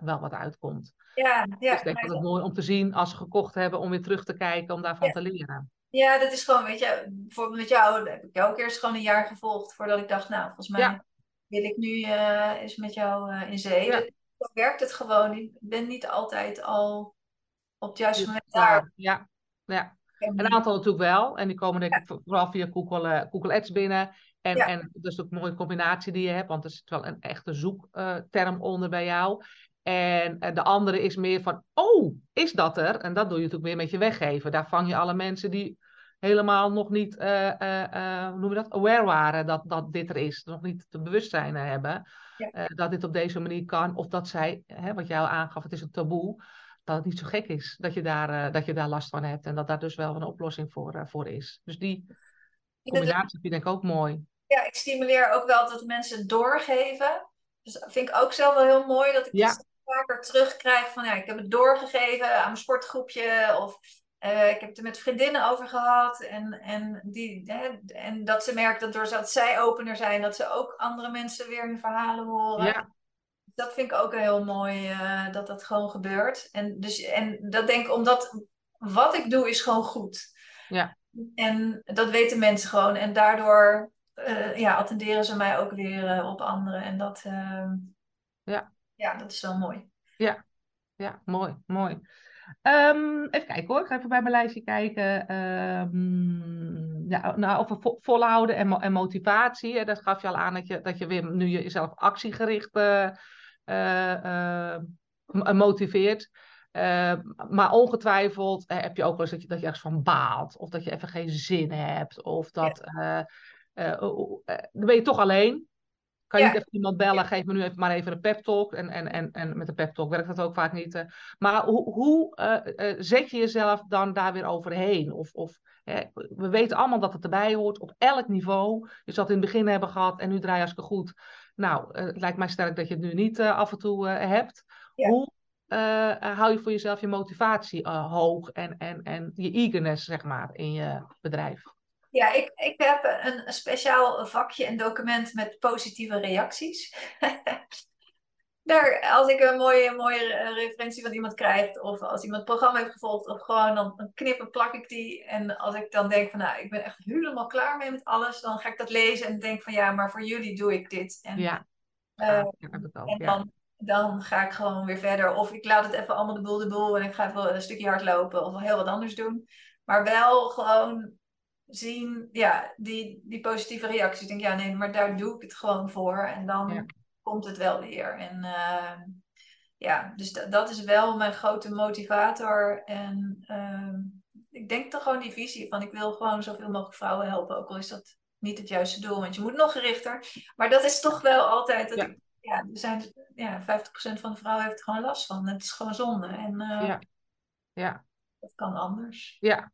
wel wat uitkomt. Ja, ja. Dus ik denk dat het mooi om te zien als ze gekocht hebben, om weer terug te kijken, om daarvan ja. te leren. Ja, dat is gewoon, weet je, bijvoorbeeld met jou heb ik jou ook eerst gewoon een jaar gevolgd voordat ik dacht, nou, volgens mij ja. wil ik nu eens met jou in zee. Ja. Dan werkt het gewoon. Ik ben niet altijd al op het juiste moment daar. Ja, ja. Een aantal natuurlijk wel. En die komen denk ik vooral via Google, uh, Google Ads binnen. En, ja. en dat is ook een mooie combinatie die je hebt. Want er zit wel een echte zoekterm uh, onder bij jou. En uh, de andere is meer van, oh, is dat er? En dat doe je natuurlijk meer met je weggeven. Daar vang je alle mensen die helemaal nog niet, hoe noem je dat, aware waren dat, dat dit er is. Nog niet het bewustzijn hebben. Ja. dat dit op deze manier kan. Of dat zij, hè, wat al aangaf, het is een taboe dat het niet zo gek is dat je daar, uh, dat je daar last van hebt. En dat daar dus wel een oplossing voor, uh, voor is. Dus die combinatie vind ik denk ik ook mooi. Ja, ik stimuleer ook wel dat mensen doorgeven. Dus dat vind ik ook zelf wel heel mooi. Dat ik ja. dus vaker terugkrijg van ja, ik heb het doorgegeven aan mijn sportgroepje. Of uh, ik heb het er met vriendinnen over gehad. En, en, die, hè, en dat ze merken dat doordat zij opener zijn, dat ze ook andere mensen weer hun verhalen horen. Ja dat vind ik ook heel mooi uh, dat dat gewoon gebeurt. En, dus, en dat denk ik omdat wat ik doe is gewoon goed. Ja. En dat weten mensen gewoon. En daardoor uh, ja, attenderen ze mij ook weer uh, op anderen. En dat, ja. ja, dat is wel mooi. Ja, ja mooi, mooi. Um, even kijken hoor, ik ga even bij mijn lijstje kijken. Um, ja, nou, over vo volhouden en, mo en motivatie. Dat gaf je al aan dat je, dat je weer nu jezelf actiegericht uh, motiveert. Uh, maar ongetwijfeld heb je ook wel eens dat je, dat je ergens van baalt. Of dat je even geen zin hebt. Of dat. Ja. dan ben je toch alleen. Kan je ja. niet even iemand bellen, geef me nu even maar even een pep talk. En, en, en, en met een pep talk werkt dat ook vaak niet. Maar hoe, hoe zet je jezelf dan daar weer overheen? Of, of we weten allemaal dat het erbij hoort op elk niveau. Je zal het in het begin hebben gehad en nu draai je hartstikke goed. Nou, uh, het lijkt mij sterk dat je het nu niet af en toe hebt. Ja. Hoe hou je voor jezelf je motivatie hoog en, en, en je eagerness, zeg maar, in je bedrijf? Ja, ik, ik heb een, speciaal vakje, een document met positieve reacties. daar, als ik een mooie, mooie referentie van iemand krijg, of als iemand het programma heeft gevolgd, of gewoon dan, dan knip en plak ik die. En als ik dan denk van, nou, ik ben echt helemaal klaar mee met alles, dan ga ik dat lezen en denk van, ja, maar voor jullie doe ik dit. En, ja, uh, ook, en dan, dan ga ik gewoon weer verder. Of ik laat het even allemaal de boel de boel en ik ga even een stukje hardlopen of heel wat anders doen. Maar wel gewoon zien, ja, die, die positieve reacties. Ik denk, ja, nee, maar daar doe ik het gewoon voor. En dan komt het wel weer. En uh, ja, dus dat is wel mijn grote motivator. En uh, ik denk toch gewoon die visie van ik wil gewoon zoveel mogelijk vrouwen helpen. Ook al is dat niet het juiste doel, want je moet nog gerichter. Maar dat is toch wel altijd dat ja. ik, ja, er zijn, ja, 50% van de vrouwen heeft er gewoon last van. Het is gewoon zonde. En uh, ja. ja. dat kan anders. Ja,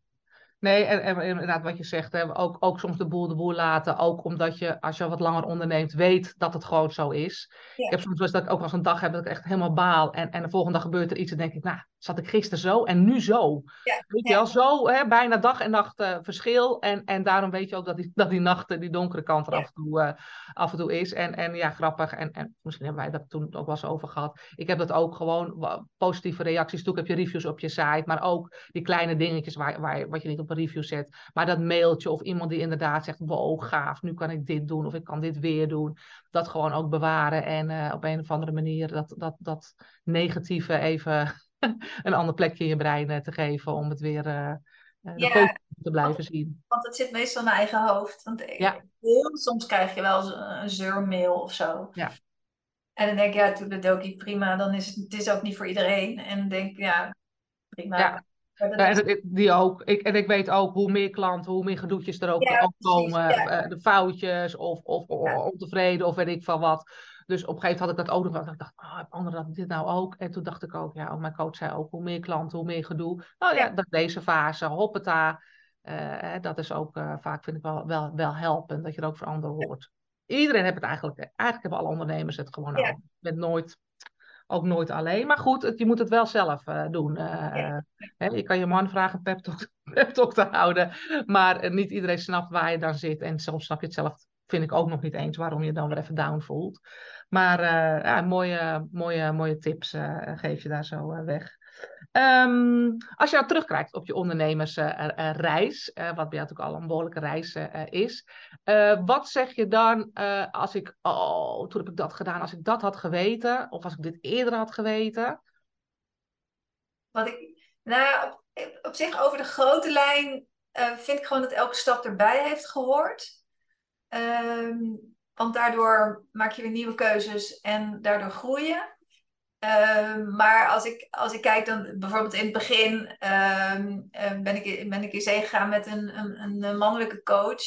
Nee, en, en, inderdaad wat je zegt, hè, ook, ook soms de boel de boel laten. Ook omdat je, als je wat langer onderneemt, weet dat het gewoon zo is. Ja. Ik heb soms dat ik ook eens een dag heb dat ik echt helemaal baal. En, en de volgende dag gebeurt er iets en denk ik, nou, zat ik gisteren zo en nu zo. Ja, Weet je wel, zo hè, bijna dag en nacht uh, verschil. En, en daarom weet je ook dat die, dat die nacht, die donkere kant er Ja. af, en toe, uh, af en toe is. En, en ja, grappig. En, en misschien hebben wij dat toen ook wel eens over gehad. Ik heb dat ook gewoon, positieve reacties. Natuurlijk heb je reviews op je site. Maar ook die kleine dingetjes waar, waar, wat je niet op een review zet. Maar dat mailtje of iemand die inderdaad zegt, wow, gaaf. Nu kan ik dit doen of ik kan dit weer doen. Dat gewoon ook bewaren. En uh, op een of andere manier dat, dat, dat negatieve even een ander plekje in je brein uh, te geven om het weer uh, Ja, te blijven zien. Want het zit meestal in mijn eigen hoofd. Want ik- Ja. heel soms krijg je wel een, zeurmail of zo. Ja. En dan denk ik, ja, toedeledokie, prima. Dan is het, het is ook niet voor iedereen. En dan denk ik, ja, prima. Ja. En die ook. Ik, en ik weet ook hoe meer klanten, hoe meer gedoetjes er ook, Ja, ook precies, komen. ja. eh, de foutjes of, of, ontevreden of weet ik van wat. Dus op een gegeven moment had ik dat ook nog wel. Ik dacht, oh, heb anderen dat dit nou ook? En toen dacht ik ook, ja, ook mijn coach zei ook, hoe meer klanten, hoe meer gedoe. Nou ja, dat deze fase, hoppata. eh, dat is ook eh, vaak, vind ik wel, wel, wel helpend, dat je er ook voor anderen hoort. Iedereen heeft het eigenlijk, eigenlijk hebben alle ondernemers het gewoon al. Je bent nooit, ook nooit alleen. Maar goed, het- je moet het wel zelf eh, doen. Ja. Hè, je kan je man vragen een pep talk, pep talk te houden. Maar niet iedereen snapt waar je dan zit. En soms snap je het zelf, vind ik ook nog niet eens, waarom je dan weer even down voelt. Maar eh, ja, mooie, mooie, mooie tips eh, geef je daar zo eh, weg. Ehm, als je nou terugkijkt op je ondernemersreis, wat bij jou natuurlijk al een behoorlijke reis is. wat zeg je dan als ik, oh, toen heb ik dat gedaan, als ik dat had geweten, of als ik dit eerder had geweten? Ik, nou, op, zich over de grote lijn vind ik gewoon dat elke stap erbij heeft gehoord. Ehm, want daardoor maak je weer nieuwe keuzes en daardoor groei je. Ehm, maar als ik, als ik kijk dan bijvoorbeeld in het begin ehm, eh, ben, ik, ben ik in zee gegaan met een, een, een mannelijke coach.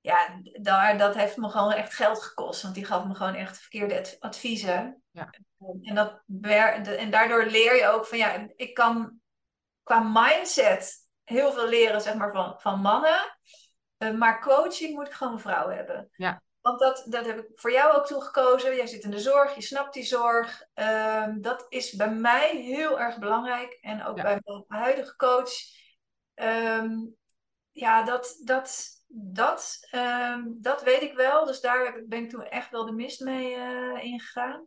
Ja, daar, dat heeft me gewoon echt geld gekost. Want die gaf me gewoon echt verkeerde adv- adviezen. Ja. En, dat, en daardoor leer je ook van ja, ik kan qua mindset heel veel leren zeg maar, van, van mannen. Eh, maar coaching moet ik gewoon een vrouw hebben. Ja. Want dat, dat heb ik voor jou ook toegekozen. Jij zit in de zorg, je snapt die zorg. Ehm, dat is bij mij heel erg belangrijk. En ook Ja. bij mijn huidige coach. Ehm, ja, dat, dat, dat, ehm, dat weet ik wel. Dus daar ben ik toen echt wel de mist mee eh, ingegaan.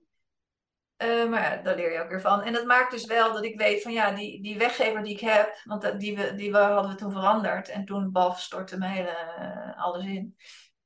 Eh, maar ja, daar leer je ook weer van. En dat maakt dus wel dat ik weet van ja, die, die weggever die ik heb, want dat- die, we, die we, hadden we toen veranderd. En toen baf stortte me hele, eh, alles in.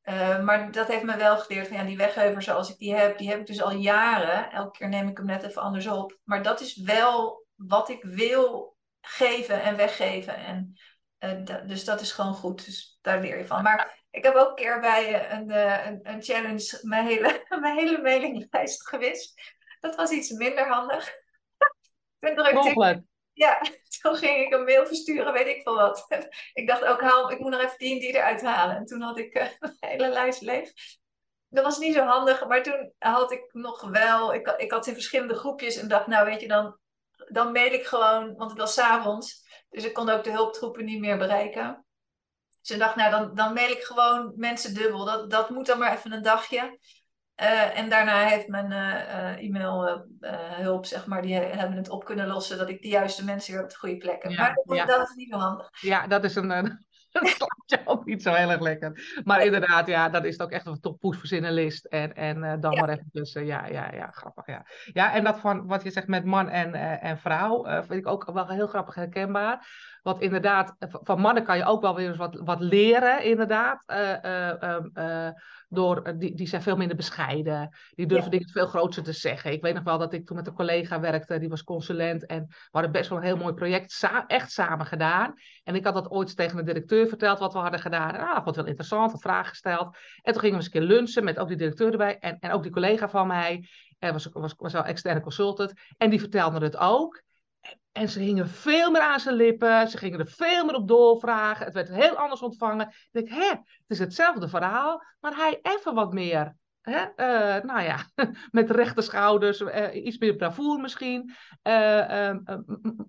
Eh, maar dat heeft me wel geleerd van ja, die weggever zoals ik die heb, die heb ik dus al jaren. Elke keer neem ik hem net even anders op. Maar dat is wel wat ik wil geven en weggeven. En, eh, dus dat is gewoon goed. Dus daar leer je van. Maar ik heb ook een keer bij eh, een, eh, een, een challenge mijn hele, mijn hele mailinglijst gewist. Dat was iets minder handig. Toen drukte ik Mogelijk. ja, toen ging ik een mail versturen, weet ik veel wat. Ik dacht ook, haal, ik moet nog even die en die eruit halen. En toen had ik eh, een hele lijst leeg. Dat was niet zo handig, maar toen had ik nog wel... Ik, had- ik had in verschillende groepjes en dacht, nou weet je, dan, dan mail ik gewoon... Want het was 's avonds, dus ik kon ook de hulptroepen niet meer bereiken. Dus ik dacht, nou dan, dan mail ik gewoon mensen dubbel. Dat, dat moet dan maar even een dagje. Eh, en daarna heeft mijn eh, eh, e-mail eh, eh, hulp, zeg maar, die hebben het op kunnen lossen dat ik de juiste mensen weer op de goede plek heb. Ja, maar dat, ja. dat is niet zo handig. Ja, dat is een, dat slaat je ook niet zo heel erg lekker. Maar inderdaad, ja, dat is ook echt een top verzinnenlist. En, en dan maar even tussen. Ja, ja, ja, grappig. Ja, ja en dat van wat je zegt met man en, en vrouw, vind ik ook wel heel grappig herkenbaar. Want inderdaad, van mannen kan je ook wel weer eens wat, wat leren, inderdaad. Uh, door, die, die zijn veel minder bescheiden. Die durven dingen veel groter te zeggen. Ik weet nog wel dat ik toen met een collega werkte, die was consulent. En we hadden best wel een heel mooi project echt samen gedaan. En ik had dat ooit tegen de directeur verteld wat we hadden gedaan. En ah, vond het wel interessant, een vraag gesteld. En toen gingen we eens een keer lunchen met ook die directeur erbij. En, en ook die collega van mij. En was, was, was wel externe consultant. En die vertelde het ook. En ze hingen veel meer aan zijn lippen. Ze gingen er veel meer op doorvragen. Het werd heel anders ontvangen. Ik denk, hè, het is hetzelfde verhaal, maar hij even wat meer. Hè? Uh, nou ja, met rechte schouders, uh, iets meer bravoer misschien. Uh,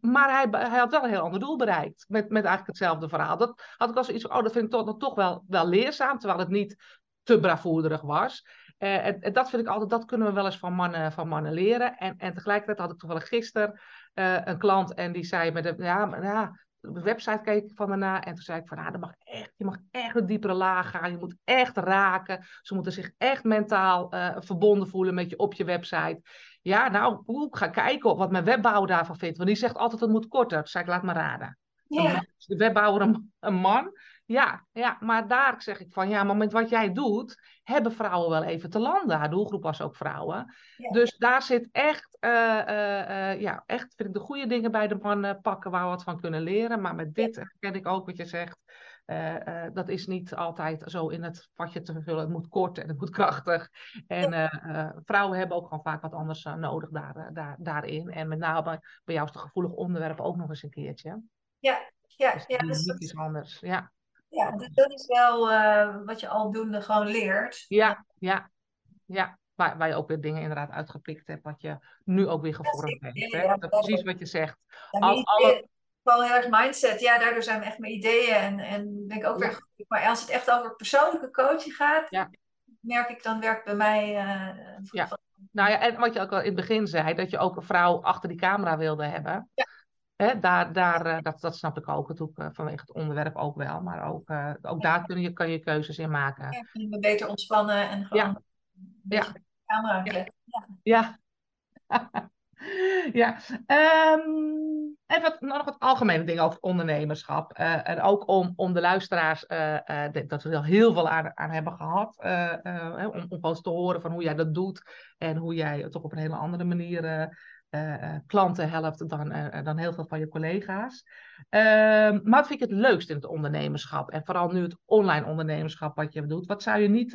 maar hij, hij, had wel een heel ander doel bereikt. Met, met eigenlijk hetzelfde verhaal. Dat had ik als iets oh, dat vind ik toch, toch wel, wel leerzaam. Terwijl het niet te bravoerderig was. En, en, dat vind ik altijd, dat kunnen we wel eens van mannen, van mannen leren. En, en tegelijkertijd had ik toevallig gisteren uh, een klant en die zei met de, ja, maar, ja, de website keek ik van daarna en toen zei ik van, ah, dat mag echt, je mag echt een diepere laag gaan, je moet echt raken, ze moeten zich echt mentaal uh, verbonden voelen met je op je website. Ja, nou, ik ga kijken wat mijn webbouwer daarvan vindt, want die zegt altijd het moet korter. Toen zei ik, laat me raden. Ja. De webbouwer een, een man, ja, ja, maar daar zeg ik van, ja, maar met wat jij doet, hebben vrouwen wel even te landen. Haar doelgroep was ook vrouwen. Dus daar zit echt, uh, uh, ja, echt, vind ik de goede dingen bij de mannen pakken waar we wat van kunnen leren. Maar met dit ken ik ook wat je zegt. dat is niet altijd zo in het vatje te vullen. Het moet kort en het moet krachtig. En vrouwen hebben ook gewoon vaak wat anders nodig daar, daar, daarin. En met name bij jou is het gevoelig onderwerp ook nog eens een keertje. Ja, ja, dus ja. Dus dat is anders. Ja. Ja, dus dat is wel uh, wat je aldoende gewoon leert. Ja, ja, ja. Waar, waar je ook weer dingen inderdaad uitgepikt hebt, wat je nu ook weer gevormd hebt. Ja, ja, dat precies wat je zegt. Al, alle... Vooral heel erg mindset. Ja, daardoor zijn we echt mijn ideeën en, en ben ik ook weer goed. Maar als het echt over persoonlijke coaching gaat, merk ik dan werkt bij mij. Uh, ja. Nou ja, en wat je ook al in het begin zei, dat je ook een vrouw achter die camera wilde hebben. Ja. Hè, daar, daar, uh, dat, dat snap ik ook natuurlijk uh, vanwege het onderwerp ook wel. Maar ook, uh, ook daar kun je, kan je keuzes in maken. Ja, kun je me beter ontspannen en gewoon ja. ja. camera ja. Ja. ja. Um, even nog wat algemene dingen over ondernemerschap. en ook om, om de luisteraars, dat we er heel veel aan, aan hebben gehad. om, om gewoon te horen van hoe jij dat doet. En hoe jij toch op een hele andere manier uh, klanten helpt dan, uh, dan heel veel van je collega's. Ehm, maar wat vind ik het leukst in het ondernemerschap? En vooral nu het online ondernemerschap wat je doet. Wat zou je niet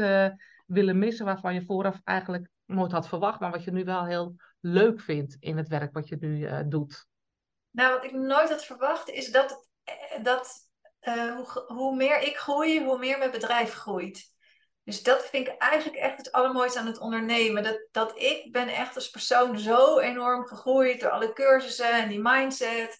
willen missen waarvan je vooraf eigenlijk nooit had verwacht, maar wat je nu wel heel leuk vindt in het werk wat je nu doet? Nou, wat ik nooit had verwacht is dat, dat hoe, hoe meer ik groei, hoe meer mijn bedrijf groeit. Dus dat vind ik eigenlijk echt het allermooiste aan het ondernemen. Dat, dat ik ben echt als persoon zo enorm gegroeid door alle cursussen en die mindset.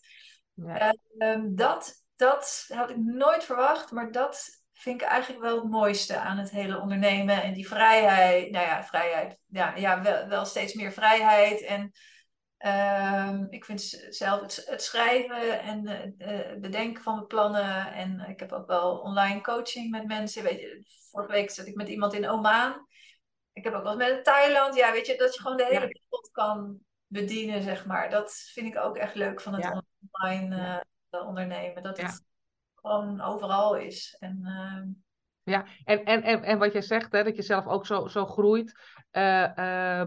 Ja. Uh, dat, dat had ik nooit verwacht, maar dat vind ik eigenlijk wel het mooiste aan het hele ondernemen. En die vrijheid, nou ja, vrijheid, ja, ja wel, wel steeds meer vrijheid. En Um, ik vind zelf het, het schrijven en uh, bedenken van mijn plannen. En ik heb ook wel online coaching met mensen. Weet je, vorige week zat ik met iemand in Oman. Ik heb ook wel eens met Thailand. Ja, weet je, dat je gewoon de hele wereld kan bedienen, zeg maar. Dat vind ik ook echt leuk van het online uh, ondernemen. Dat het gewoon overal is. En, uh... ja, en, en, en, en wat jij zegt, hè, dat je zelf ook zo, zo groeit. Uh,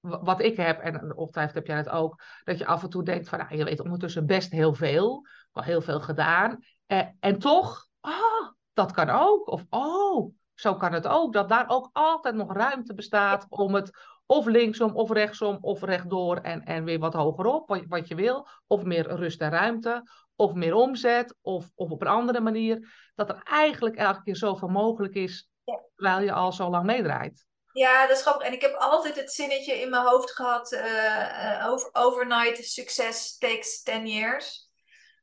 wat ik heb, en ongetwijfeld heb jij het ook, dat je af en toe denkt van, nou, je weet ondertussen best heel veel, wel heel veel gedaan. Eh, en toch, oh, dat kan ook. Of oh, zo kan het ook. Dat daar ook altijd nog ruimte bestaat om het of linksom of rechtsom of rechtdoor en, en weer wat hogerop, wat, wat je wil. Of meer rust en ruimte, of meer omzet, of, of op een andere manier. Dat er eigenlijk elke keer zoveel mogelijk is, terwijl je al zo lang meedraait. Ja, dat is grappig. En ik heb altijd het zinnetje in mijn hoofd gehad: uh, over, overnight success takes 10 years.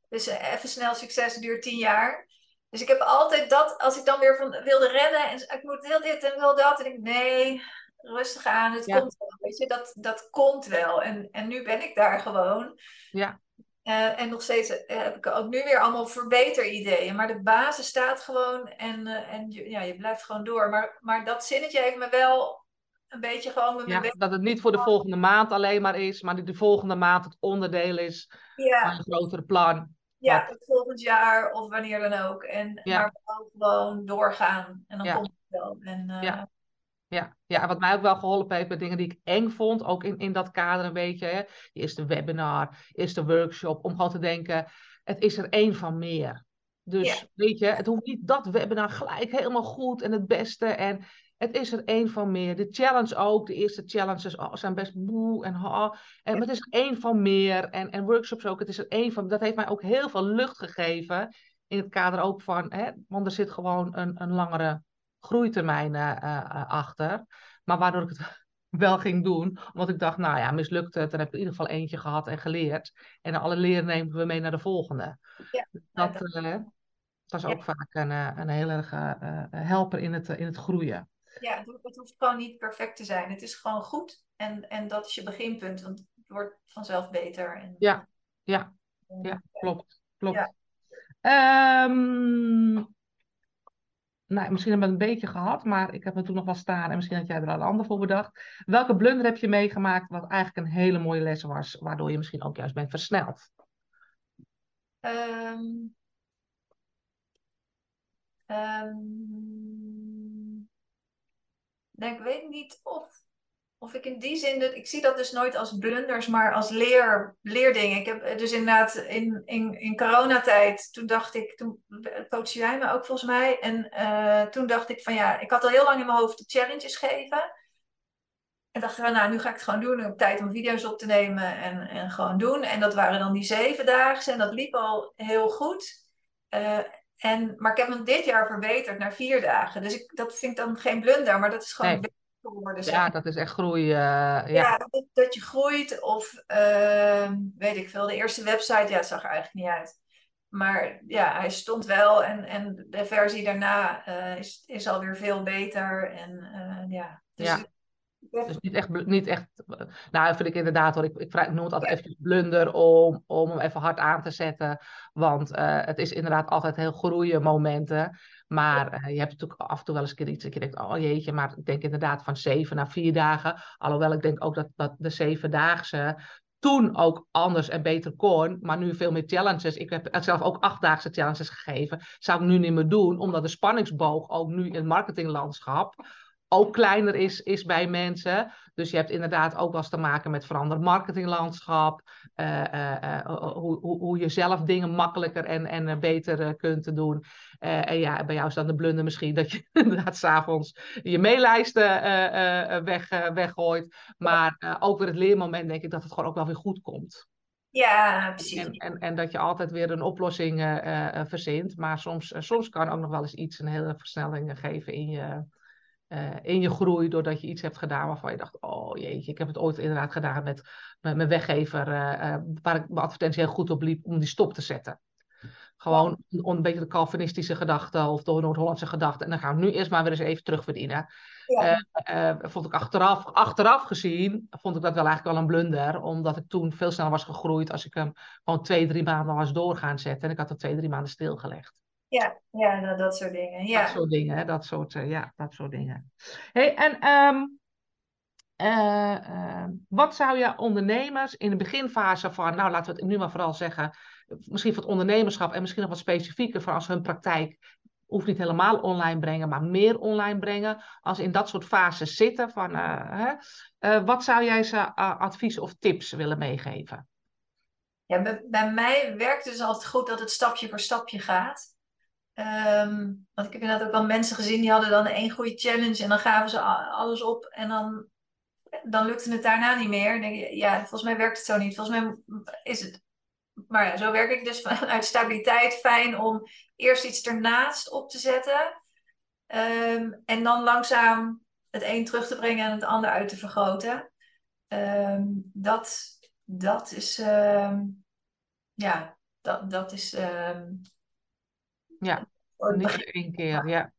Dus uh, even snel succes duurt 10 jaar. Dus ik heb altijd dat, als ik dan weer van, wilde rennen en ik moet heel dit en wil dat. En ik nee, rustig aan, het komt wel. Weet je, dat, dat komt wel. En, en nu ben ik daar gewoon. Ja. Uh, en nog steeds heb ik ook nu weer allemaal verbeterideeën. Maar de basis staat gewoon en, uh, en je, ja, je blijft gewoon door. Maar, maar dat zinnetje heeft me wel een beetje gewoon... Met ja, dat het niet voor de volgende maand alleen maar is, maar dat de volgende maand het onderdeel is ja. van een grotere plan. Ja, het volgend jaar of wanneer dan ook. En, ja. Maar gewoon doorgaan. En dan komt het wel. En, uh, ja. Ja, ja, wat mij ook wel geholpen heeft met dingen die ik eng vond, ook in, in dat kader een beetje. Hè. De eerste webinar, eerste workshop, om gewoon te denken, het is er één van meer. Dus weet je, het hoeft niet dat webinar gelijk helemaal goed en het beste. En het is er één van meer. De challenge ook, de eerste challenges oh, zijn best boe en ha. En ja. het is er één van meer. En, en workshops ook, het is er één van. Dat heeft mij ook heel veel lucht gegeven. In het kader ook van, hè, want er zit gewoon een, een langere groeitermijn uh, achter. Maar waardoor ik het wel ging doen, omdat ik dacht, nou ja, mislukt het, dan heb ik in ieder geval eentje gehad en geleerd. En alle leren nemen we mee naar de volgende. Ja, dat, dat, dat is ook vaak een, een heel erg helper in het, in het groeien. Ja, het hoeft gewoon niet perfect te zijn. Het is gewoon goed en, en dat is je beginpunt, want het wordt vanzelf beter. En... Ja, ja, ja, klopt. klopt. Ja. Um, nou, misschien hebben we het een beetje gehad, maar ik heb me toen nog wel staan en misschien had jij er al een ander voor bedacht. Welke blunder heb je meegemaakt wat eigenlijk een hele mooie les was, waardoor je misschien ook juist bent versneld? Um, ik weet niet of of ik in die zin, ik zie dat dus nooit als blunders, maar als leer, leerdingen. Ik heb eh, dus inderdaad in, in, in coronatijd, toen dacht ik, toen coach jij me ook volgens mij. En uh, toen dacht ik van ja, ik had al heel lang in mijn hoofd de challenges geven. En dacht van nou, nu ga ik het gewoon doen. Ik heb tijd om video's op te nemen en, en gewoon doen. En dat waren dan die zeven dagen en dat liep al heel goed. Uh, en, maar ik heb hem dit jaar verbeterd naar vier dagen. Dus ik, dat vind ik dan geen blunder, maar dat is gewoon ja, dat is echt groei. Uh, ja, ja dat, dat, je groeit of uh, weet ik veel. De eerste website, ja, zag er eigenlijk niet uit. Maar ja, hij stond wel en, en de versie daarna uh, is, is alweer veel beter. En eh, ja, dus ja. Dus niet echt, niet echt, nou vind ik inderdaad hoor, ik, ik, ik noem het altijd even blunder om, om hem even hard aan te zetten. Want uh, het is inderdaad altijd heel groeien momenten. Maar uh, je hebt natuurlijk af en toe wel eens een keer iets dat je denkt, oh jeetje, maar ik denk inderdaad van zeven naar vier dagen. Alhoewel ik denk ook dat, dat de zevendaagse toen ook anders en beter kon, maar nu veel meer challenges. Ik heb zelf ook achtdaagse challenges gegeven. Zou ik nu niet meer doen, omdat de spanningsboog ook nu in het marketinglandschap ook kleiner is, is bij mensen. Dus je hebt inderdaad ook wel eens te maken met veranderd marketinglandschap. Uh, uh, hoe, hoe, hoe je zelf dingen makkelijker en, en beter kunt doen. en ja, bij jou is dan de blunder misschien dat je inderdaad s'avonds je meelijsten weg, weggooit. Maar ook weer het leermoment denk ik dat het gewoon ook wel weer goed komt. Ja, precies. En, en, en dat je altijd weer een oplossing verzint. Maar soms, soms kan ook nog wel eens iets een hele versnelling geven in je, uh, in je groei doordat je iets hebt gedaan waarvan je dacht, oh jeetje, ik heb het ooit inderdaad gedaan met, met mijn weggever, uh, uh, waar ik mijn advertentie heel goed op liep, om die stop te zetten. Gewoon een, een beetje de Calvinistische gedachte of de Noord-Hollandse gedachte. En dan gaan we nu eerst maar weer eens even terugverdienen. Ja. vond ik achteraf, achteraf gezien, vond ik dat wel eigenlijk wel een blunder. Omdat ik toen veel sneller was gegroeid als ik hem gewoon twee, drie maanden was doorgaan zetten. En ik had er twee, drie maanden stilgelegd. Ja, ja dat, dat soort dingen. Ja. Dat soort dingen, dat soort, uh, ja, dat soort dingen. Hey, en um, uh, uh, wat zou je ondernemers in de beginfase van, nou laten we het nu maar vooral zeggen, misschien van het ondernemerschap en misschien nog wat specifieker voor als hun praktijk hoeft niet helemaal online brengen, maar meer online brengen. Als in dat soort fases zitten, van, hè, wat zou jij ze advies of tips willen meegeven? Ja, bij, bij mij werkt dus altijd goed dat het stapje voor stapje gaat. Um, want ik heb inderdaad ook wel mensen gezien die hadden dan één goede challenge en dan gaven ze alles op en dan, dan lukte het daarna niet meer. Dan denk je, ja, volgens mij werkt het zo niet. Volgens mij is het. Maar zo werk ik dus vanuit stabiliteit. Fijn om eerst iets ernaast op te zetten. Um, en dan langzaam het een terug te brengen en het ander uit te vergroten. Um, dat, dat is. ja, dat, dat is. Ja, niet één keer, ja.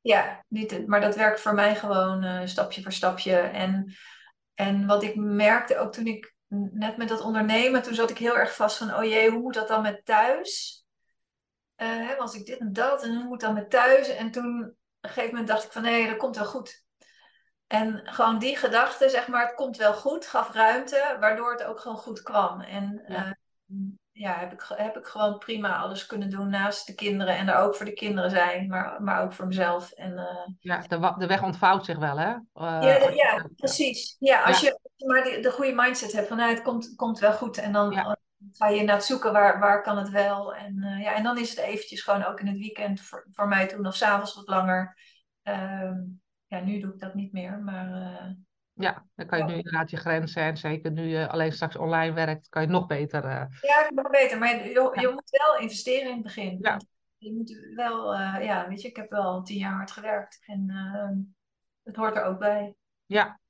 Ja, niet, maar dat werkt voor mij gewoon uh, stapje voor stapje. En, en wat ik merkte ook toen ik net met dat ondernemen, toen zat ik heel erg vast van, oh jee, hoe moet dat dan met thuis? Uh, als ik dit en dat en hoe moet dan met thuis? En toen, op een gegeven moment dacht ik van, nee, dat komt wel goed. En gewoon die gedachte, zeg maar, het komt wel goed, gaf ruimte, waardoor het ook gewoon goed kwam. En ja, uh, ja heb, ik, heb ik gewoon prima alles kunnen doen naast de kinderen en er ook voor de kinderen zijn, maar, maar ook voor mezelf. En, uh, ja, de, de weg ontvouwt zich wel, hè? Uh, ja, ja, precies. Ja, als je maar de, de goede mindset hebt van, nou, het komt, komt wel goed. En dan ja. ga je naar het zoeken, waar, waar kan het wel? En, ja, en dan is het eventjes gewoon ook in het weekend voor, voor mij toen of s'avonds wat langer. Ehm, ja, nu doe ik dat niet meer, maar... Ja, dan kan je nu inderdaad je grenzen en zeker nu je alleen straks online werkt, kan je nog beter... Uh... Ja, nog beter, maar je, je moet wel investeren in het begin. Ja. Je moet wel, uh, ja, weet je, ik heb wel tien jaar hard gewerkt en ehm, het hoort er ook bij. Ja,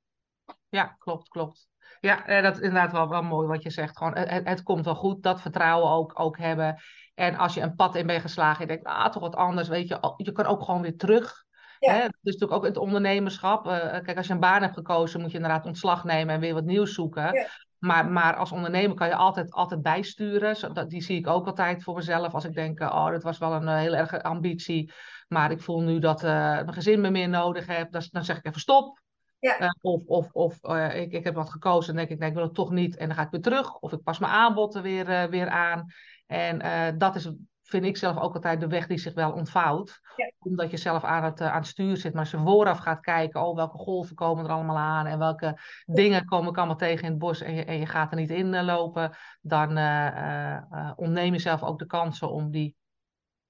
ja klopt, klopt. Ja, dat is inderdaad wel, wel mooi wat je zegt. Gewoon, het, het komt wel goed, dat vertrouwen ook, ook hebben. En als je een pad in bent geslagen, je denkt, ah, toch wat anders, weet je, je kan ook gewoon weer terug ja. Hè? Dus natuurlijk ook het ondernemerschap. Uh, kijk, als je een baan hebt gekozen, moet je inderdaad ontslag nemen en weer wat nieuws zoeken. Ja. Maar, maar als ondernemer kan je altijd, altijd bijsturen. Dat, die zie ik ook altijd voor mezelf. Als ik denk, uh, oh, dat was wel een uh, heel erg ambitie. Maar ik voel nu dat mijn gezin me meer nodig heeft. Dan, dan zeg ik even stop. Ja. of of, of ik, ik heb wat gekozen en denk ik, nee, ik wil het toch niet. En dan ga ik weer terug. Of ik pas mijn aanbod er weer, weer aan. En dat is vind ik zelf ook altijd de weg die zich wel ontvouwt. Omdat je zelf aan het, uh, aan het stuur zit. Maar je vooraf gaat kijken, oh, welke golven komen er allemaal aan en welke dingen komen ik allemaal tegen in het bos en je, en je gaat er niet in uh, lopen, dan uh, ontneem je zelf ook de kansen om die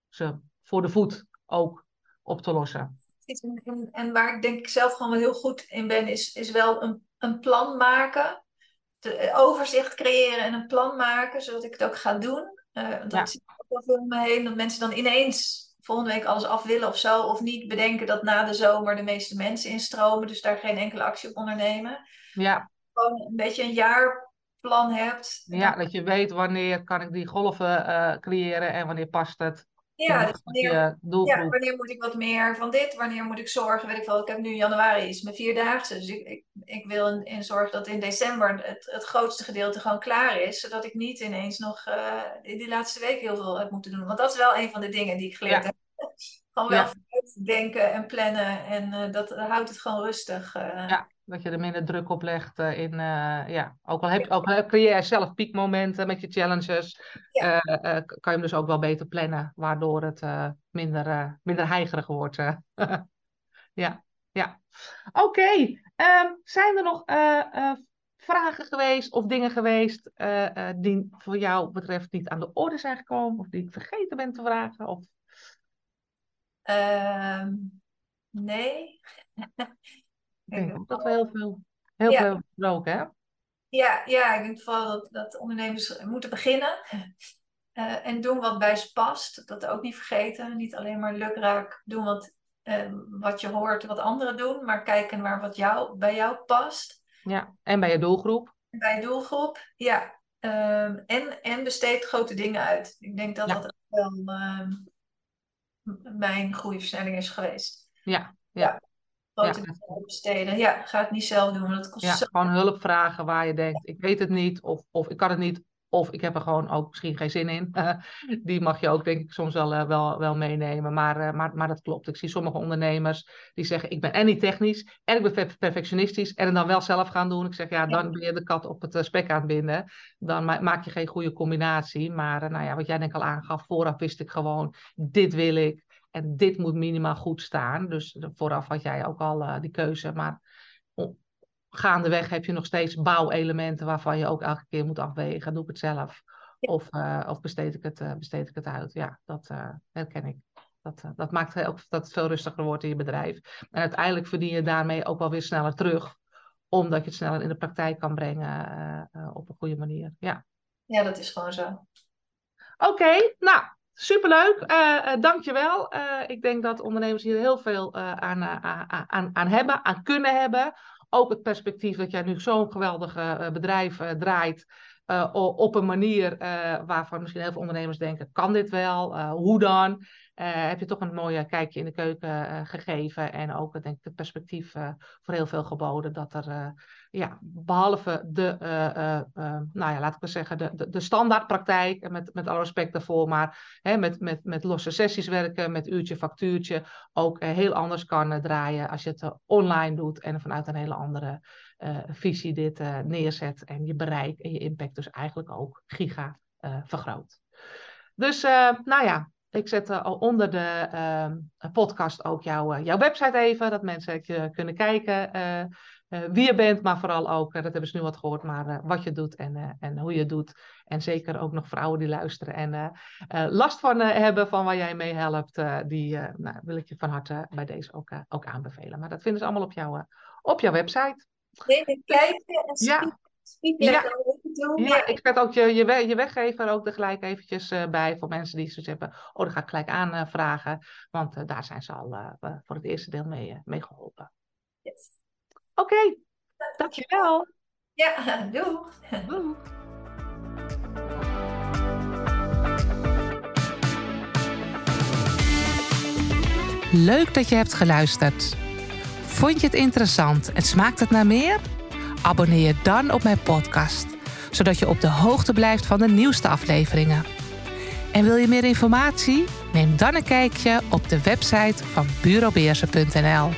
ze voor de voet ook op te lossen. En, waar ik denk ik zelf gewoon wel heel goed in ben, is, is wel een, een plan maken. De, overzicht creëren en een plan maken, zodat ik het ook ga doen. dat ja om me heen dat mensen dan ineens volgende week alles af willen of zo. Of niet bedenken dat na de zomer de meeste mensen instromen. Dus daar geen enkele actie op ondernemen. Ja. Gewoon een beetje een jaarplan hebt. Ja, dat je weet wanneer kan ik die golven uh, creëren en wanneer past het. Ja, dus wanneer, ja, wanneer moet ik wat meer van dit? Wanneer moet ik zorgen? Weet ik wel, ik heb nu januari is mijn vierdaagse. Dus ik, ik, ik wil in, in zorgen dat in december het, het grootste gedeelte gewoon klaar is. Zodat ik niet ineens nog uh, in die laatste week heel veel heb moeten doen. Want dat is wel een van de dingen die ik geleerd heb. Gewoon wel ja. denken en plannen. En uh, dat houdt het gewoon rustig. Uh. Ja, dat je er minder druk op legt uh, in, ja, ook al, heb, ook al creëer je zelf piekmomenten met je challenges, ja. kan je hem dus ook wel beter plannen, waardoor het minder, minder heigerig wordt. ja, ja. Oké, okay. um, zijn er nog vragen geweest of dingen geweest die voor jou betreft niet aan de orde zijn gekomen of die ik vergeten ben te vragen? Of... Uh, nee. ik denk ook dat we heel veel, heel ja. veel besproken hè? Ja, ja, ik denk vooral dat, dat ondernemers moeten beginnen. Uh, en doen wat bij ze past. Dat ook niet vergeten. Niet alleen maar lukraak doen wat, uh, wat je hoort, wat anderen doen. Maar kijken waar wat jou, bij jou past. Ja, en bij je doelgroep. Bij je doelgroep, ja. Um, en, en besteed grote dingen uit. Ik denk dat ja. dat wel um, mijn groeiversnelling is geweest. Ja, ja. Grote ja. besteden. Ja, ga het niet zelf doen, want dat kost ja, Gewoon hulp vragen waar je denkt, ik weet het niet, of, of ik kan het niet, of ik heb er gewoon ook misschien geen zin in. die mag je ook, denk ik, soms wel, uh, wel, wel meenemen. Maar, uh, maar, maar dat klopt. Ik zie sommige ondernemers die zeggen: Ik ben en niet technisch en ik ben perfectionistisch. En het dan wel zelf gaan doen. Ik zeg: Ja, dan ben je de kat op het uh, spek aan het binden. Dan ma maak je geen goede combinatie. Maar nou ja, wat jij denk ik al aangaf, vooraf wist ik gewoon: Dit wil ik. En dit moet minimaal goed staan. Dus vooraf had jij ook al die keuze. Maar gaandeweg heb je nog steeds bouwelementen waarvan je ook elke keer moet afwegen. Doe ik het zelf? Of, uh, of besteed, ik het, uh, besteed ik het uit? Ja, dat herken ik. Dat, dat maakt ook dat het veel rustiger wordt in je bedrijf. En uiteindelijk verdien je daarmee ook wel weer sneller terug. Omdat je het sneller in de praktijk kan brengen op een goede manier. Ja, ja dat is gewoon zo. Oké, okay, nou, Superleuk, uh, dankjewel. Uh, ik denk dat ondernemers hier heel veel aan, aan, aan hebben, aan kunnen hebben ook het perspectief dat jij nu zo'n geweldig bedrijf draait. Op een manier waarvan misschien heel veel ondernemers denken: kan dit wel? hoe dan? Heb je toch een mooie kijkje in de keuken gegeven. En ook denk ik het perspectief voor heel veel geboden. Dat er, ja, behalve de, nou ja, laat ik maar zeggen, de, de, de standaardpraktijk. Met, met alle respect daarvoor. Maar hè, met, met, met losse sessies werken, met uurtje, factuurtje. Ook heel anders kan draaien als je het online doet. En vanuit een hele andere visie dit neerzet. En je bereik en je impact dus eigenlijk ook giga vergroot. Dus nou ja, ik zet uh, al onder de uh, podcast ook jouw, jouw website even, dat mensen je kunnen kijken wie je bent, maar vooral ook, dat hebben ze nu wat gehoord, maar wat je doet en, en hoe je het doet. En zeker ook nog vrouwen die luisteren en last van hebben van waar jij mee helpt, die nou, wil ik je van harte bij deze ook, ook aanbevelen. Maar dat vinden ze allemaal op, jou, op jouw website. Kijken en ja. Ja. Ja, ik zet ook je, je, je weggever ook er gelijk eventjes uh, bij voor mensen die zoiets hebben. Oh, dan ga ik gelijk aanvragen, uh, want uh, daar zijn ze al voor het eerste deel mee, mee geholpen. Yes. Oké, okay. dankjewel. Ja, doei. Doei. Leuk dat je hebt geluisterd. Vond je het interessant en smaakt het naar meer? Abonneer je dan op mijn podcast, zodat je op de hoogte blijft van de nieuwste afleveringen. En wil je meer informatie? Neem dan een kijkje op de website van bureaubeersen.nl.